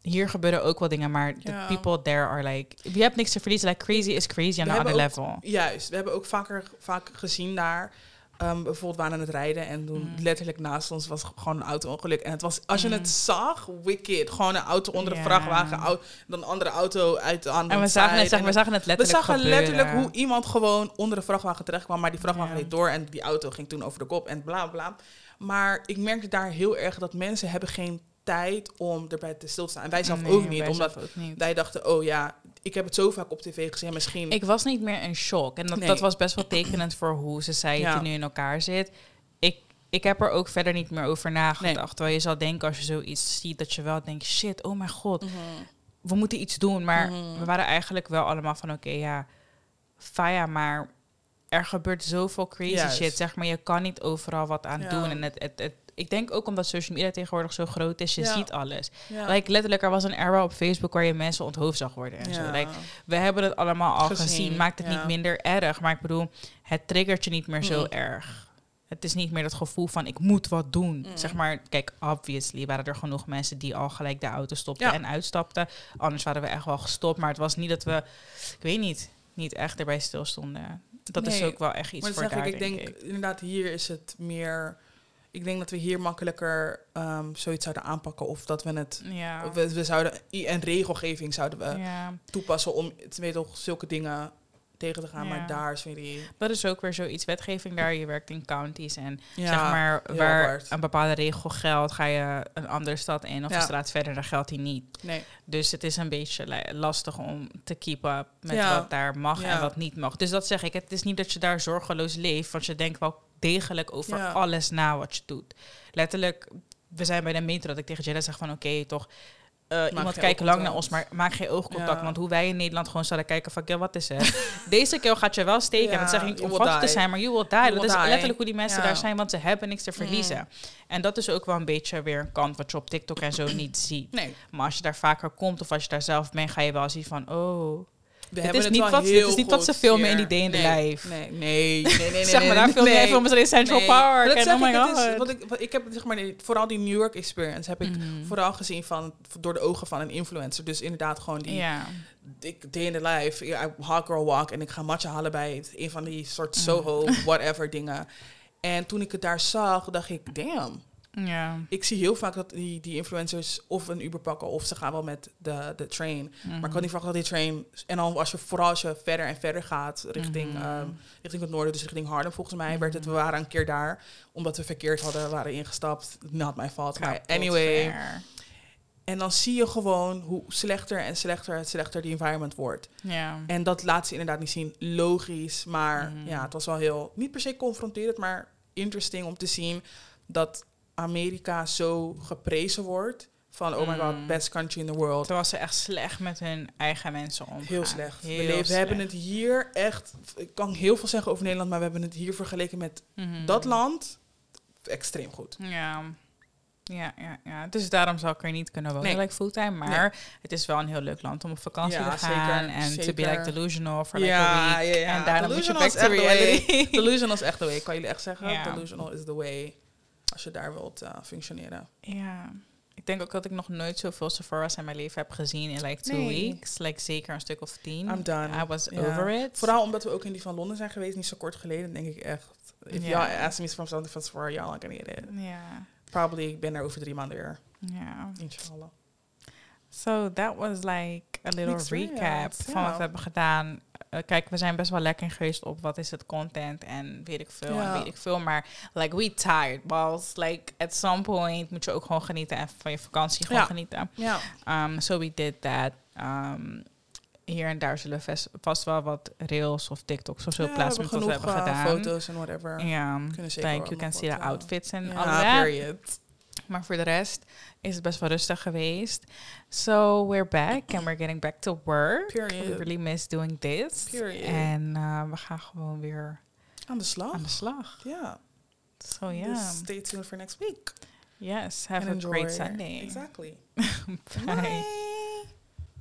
Hier gebeuren ook wel dingen, maar the Ja. people there are like. Je hebt niks te verliezen. Like crazy is crazy on We another level. Juist, we hebben ook vaker vaak gezien daar. ehm, bijvoorbeeld waren aan het rijden en toen Mm. letterlijk naast ons was gewoon een auto-ongeluk. En het was, als je Mm. het zag, wicked. Gewoon een auto onder een Ja. vrachtwagen, au- dan een andere auto uit de En we zagen, het, zeg, we zagen het we letterlijk zagen gebeuren. letterlijk hoe iemand gewoon onder de vrachtwagen terecht kwam, maar die vrachtwagen Ja. reed door en die auto ging toen over de kop en bla bla. Maar ik merkte daar heel erg dat mensen hebben geen tijd om erbij te stilstaan. En wij zelf Nee, ook niet, omdat zelf ook niet. wij dachten, oh ja, ik heb het zo vaak op tv gezien, misschien... Ik was niet meer in shock. En dat, Nee. dat was best wel tekenend voor hoe society Ja. nu in elkaar zit. Ik, ik heb er ook verder niet meer over nagedacht. Terwijl je zou denken als je zoiets ziet, dat je wel denkt, shit, oh mijn god, Mhm. we moeten iets doen. Maar Mhm. we waren eigenlijk wel allemaal van, oké, ja, faya, maar er gebeurt zoveel crazy Juist. shit. Zeg maar, je kan niet overal wat aan Ja. doen. En het, het, het, ik denk ook omdat social media tegenwoordig zo groot is, je Ja. ziet alles. Ja. Like, letterlijk, er was een era op Facebook waar je mensen onthoofd zag worden en zo. Like, we hebben het allemaal al gezien. Gezien, Maakt het niet minder erg. Maar ik bedoel, het triggert je niet meer zo erg. Het is niet meer dat gevoel van ik moet wat doen. Mm. Zeg maar, kijk, obviously waren er genoeg mensen die al gelijk de auto stopten Ja. en uitstapten. Anders waren we echt wel gestopt. Maar het was niet dat we, ik weet niet, niet echt erbij stilstonden. Dat is ook wel echt iets maar voor daar, ik, ik denk inderdaad, hier is het meer... Ik denk dat we hier makkelijker ehm, zoiets zouden aanpakken. Of dat we het... Ja. We, we zouden een regelgeving zouden we ja. toepassen om te weten toch zulke dingen tegen te gaan. Ja. Maar daar is weer die... Dat is ook weer zoiets. Wetgeving daar, je werkt in counties en Ja, zeg maar, waar een bepaalde regel geldt, ga je een andere stad in of Ja. een straat verder, dan geldt die niet. Nee. Dus het is een beetje lastig om te keep up met wat daar mag en wat niet mag. Dus dat zeg ik. Het is niet dat je daar zorgeloos leeft, want je denkt wel degelijk over alles na wat je doet. Letterlijk, we zijn bij de metro dat ik tegen Jella zeg van oké, toch. Eh, iemand kijkt lang naar ons, maar maak geen oogcontact. Ja. Want hoe wij in Nederland gewoon zouden kijken van, "Kill, wat is het? Deze keer gaat je wel steken. Ja, en dat zeg ik niet om fout te zijn, maar you will die. You dat will is die. letterlijk hoe die mensen Ja. daar zijn, want ze hebben niks te verliezen. Mm. En dat is ook wel een beetje weer een kant wat je op TikTok en zo niet ziet. Nee. Maar als je daar vaker komt of als je daar zelf bent, ga je wel zien van, oh, We hebben is het niet wat- heel is niet wat ze filmen in die day in the nee, life. Nee, nee, nee, nee, zeg maar, daar filmen nee. filmen ze in Central. Park. En oh my ik, het is, wat ik, wat ik heb zeg maar, vooral die New York experience heb ik Mhm. vooral gezien van, door de ogen van een influencer. Dus inderdaad gewoon die ik day in the life, I hot girl walk en ik ga matcha halen bij een van die soort Mm. Soho, whatever dingen. En toen ik het daar zag, dacht ik, damn. Ja. Ik zie heel vaak dat die, die influencers of een Uber pakken of ze gaan wel met de, de train. Maar ik kan niet verwachten dat die train... En dan als je, vooral als je verder en verder gaat richting, Mhm. ehm, richting het noorden, dus richting Harlem volgens mij, werd het, we waren een keer daar, omdat we verkeerd hadden, waren ingestapt. Not my fault. Maar anyway. fair. En dan zie je gewoon hoe slechter en slechter het slechter die environment wordt. Ja. En dat laat ze inderdaad niet zien. Logisch, maar Mhm. ja, het was wel heel, niet per se confronterend, maar interesting om te zien dat Amerika zo geprezen wordt. Van, oh my Mm. god, best country in the world. Terwijl ze echt slecht met hun eigen mensen omgaan. Heel slecht. Heel we, leven- hebben het hier echt, ik kan heel veel zeggen over Nederland, maar we hebben het hier vergeleken met Mhm. dat land extreem goed. Ja. Ja, ja, ja. Dus daarom zou ik er niet kunnen wonen, Nee. like fulltime. Maar het is wel een heel leuk land om op vakantie Ja, te gaan. zeker, En to be like delusional for like Ja, a week. ja, ja. En daarna moet je Delusional back is to echt the way. reality. Delusional is echt the way, kan jullie echt zeggen. Ja. Delusional is the way als je daar wilt eh, functioneren. Ja. Ik denk ook dat ik nog nooit zoveel Sephora's in mijn leven heb gezien in like two Nee. weeks. Like zeker een stuk of tien. I'm done. I was over it. Vooral omdat we ook in die van Londen zijn geweest, niet zo kort geleden, denk ik echt. If Ja. y'all ask me from something from Sephora, y'all not gonna get it. Ja. Probably, ik ben er over drie maanden weer. Ja. Inshallah. So that was like a little recap van wat we hebben gedaan. Eh, kijk, we zijn best wel lekker geweest op wat is het content en weet ik veel Ja. en weet ik veel. Maar like we tired, balls. Like at some point moet je ook gewoon genieten en van je vakantie gewoon Ja. genieten. Ja. Um, so we did that. Um, hier en daar zullen we vast, wel wat reels of TikToks of zo Ja, we plaatsen hebben we genoeg hebben eh, gedaan. foto's en whatever. Ja, zeker like you can see the outfits en all that. period. Maar voor de rest is het best wel rustig geweest. So we're back and we're getting back to work. We Period. really miss doing this. Period. En uh, we gaan gewoon weer Aan de slag. aan de slag. Ja. So yeah. Dus stay tuned for next week. yes, have And a great Sunday. Exactly. Bye. Bye.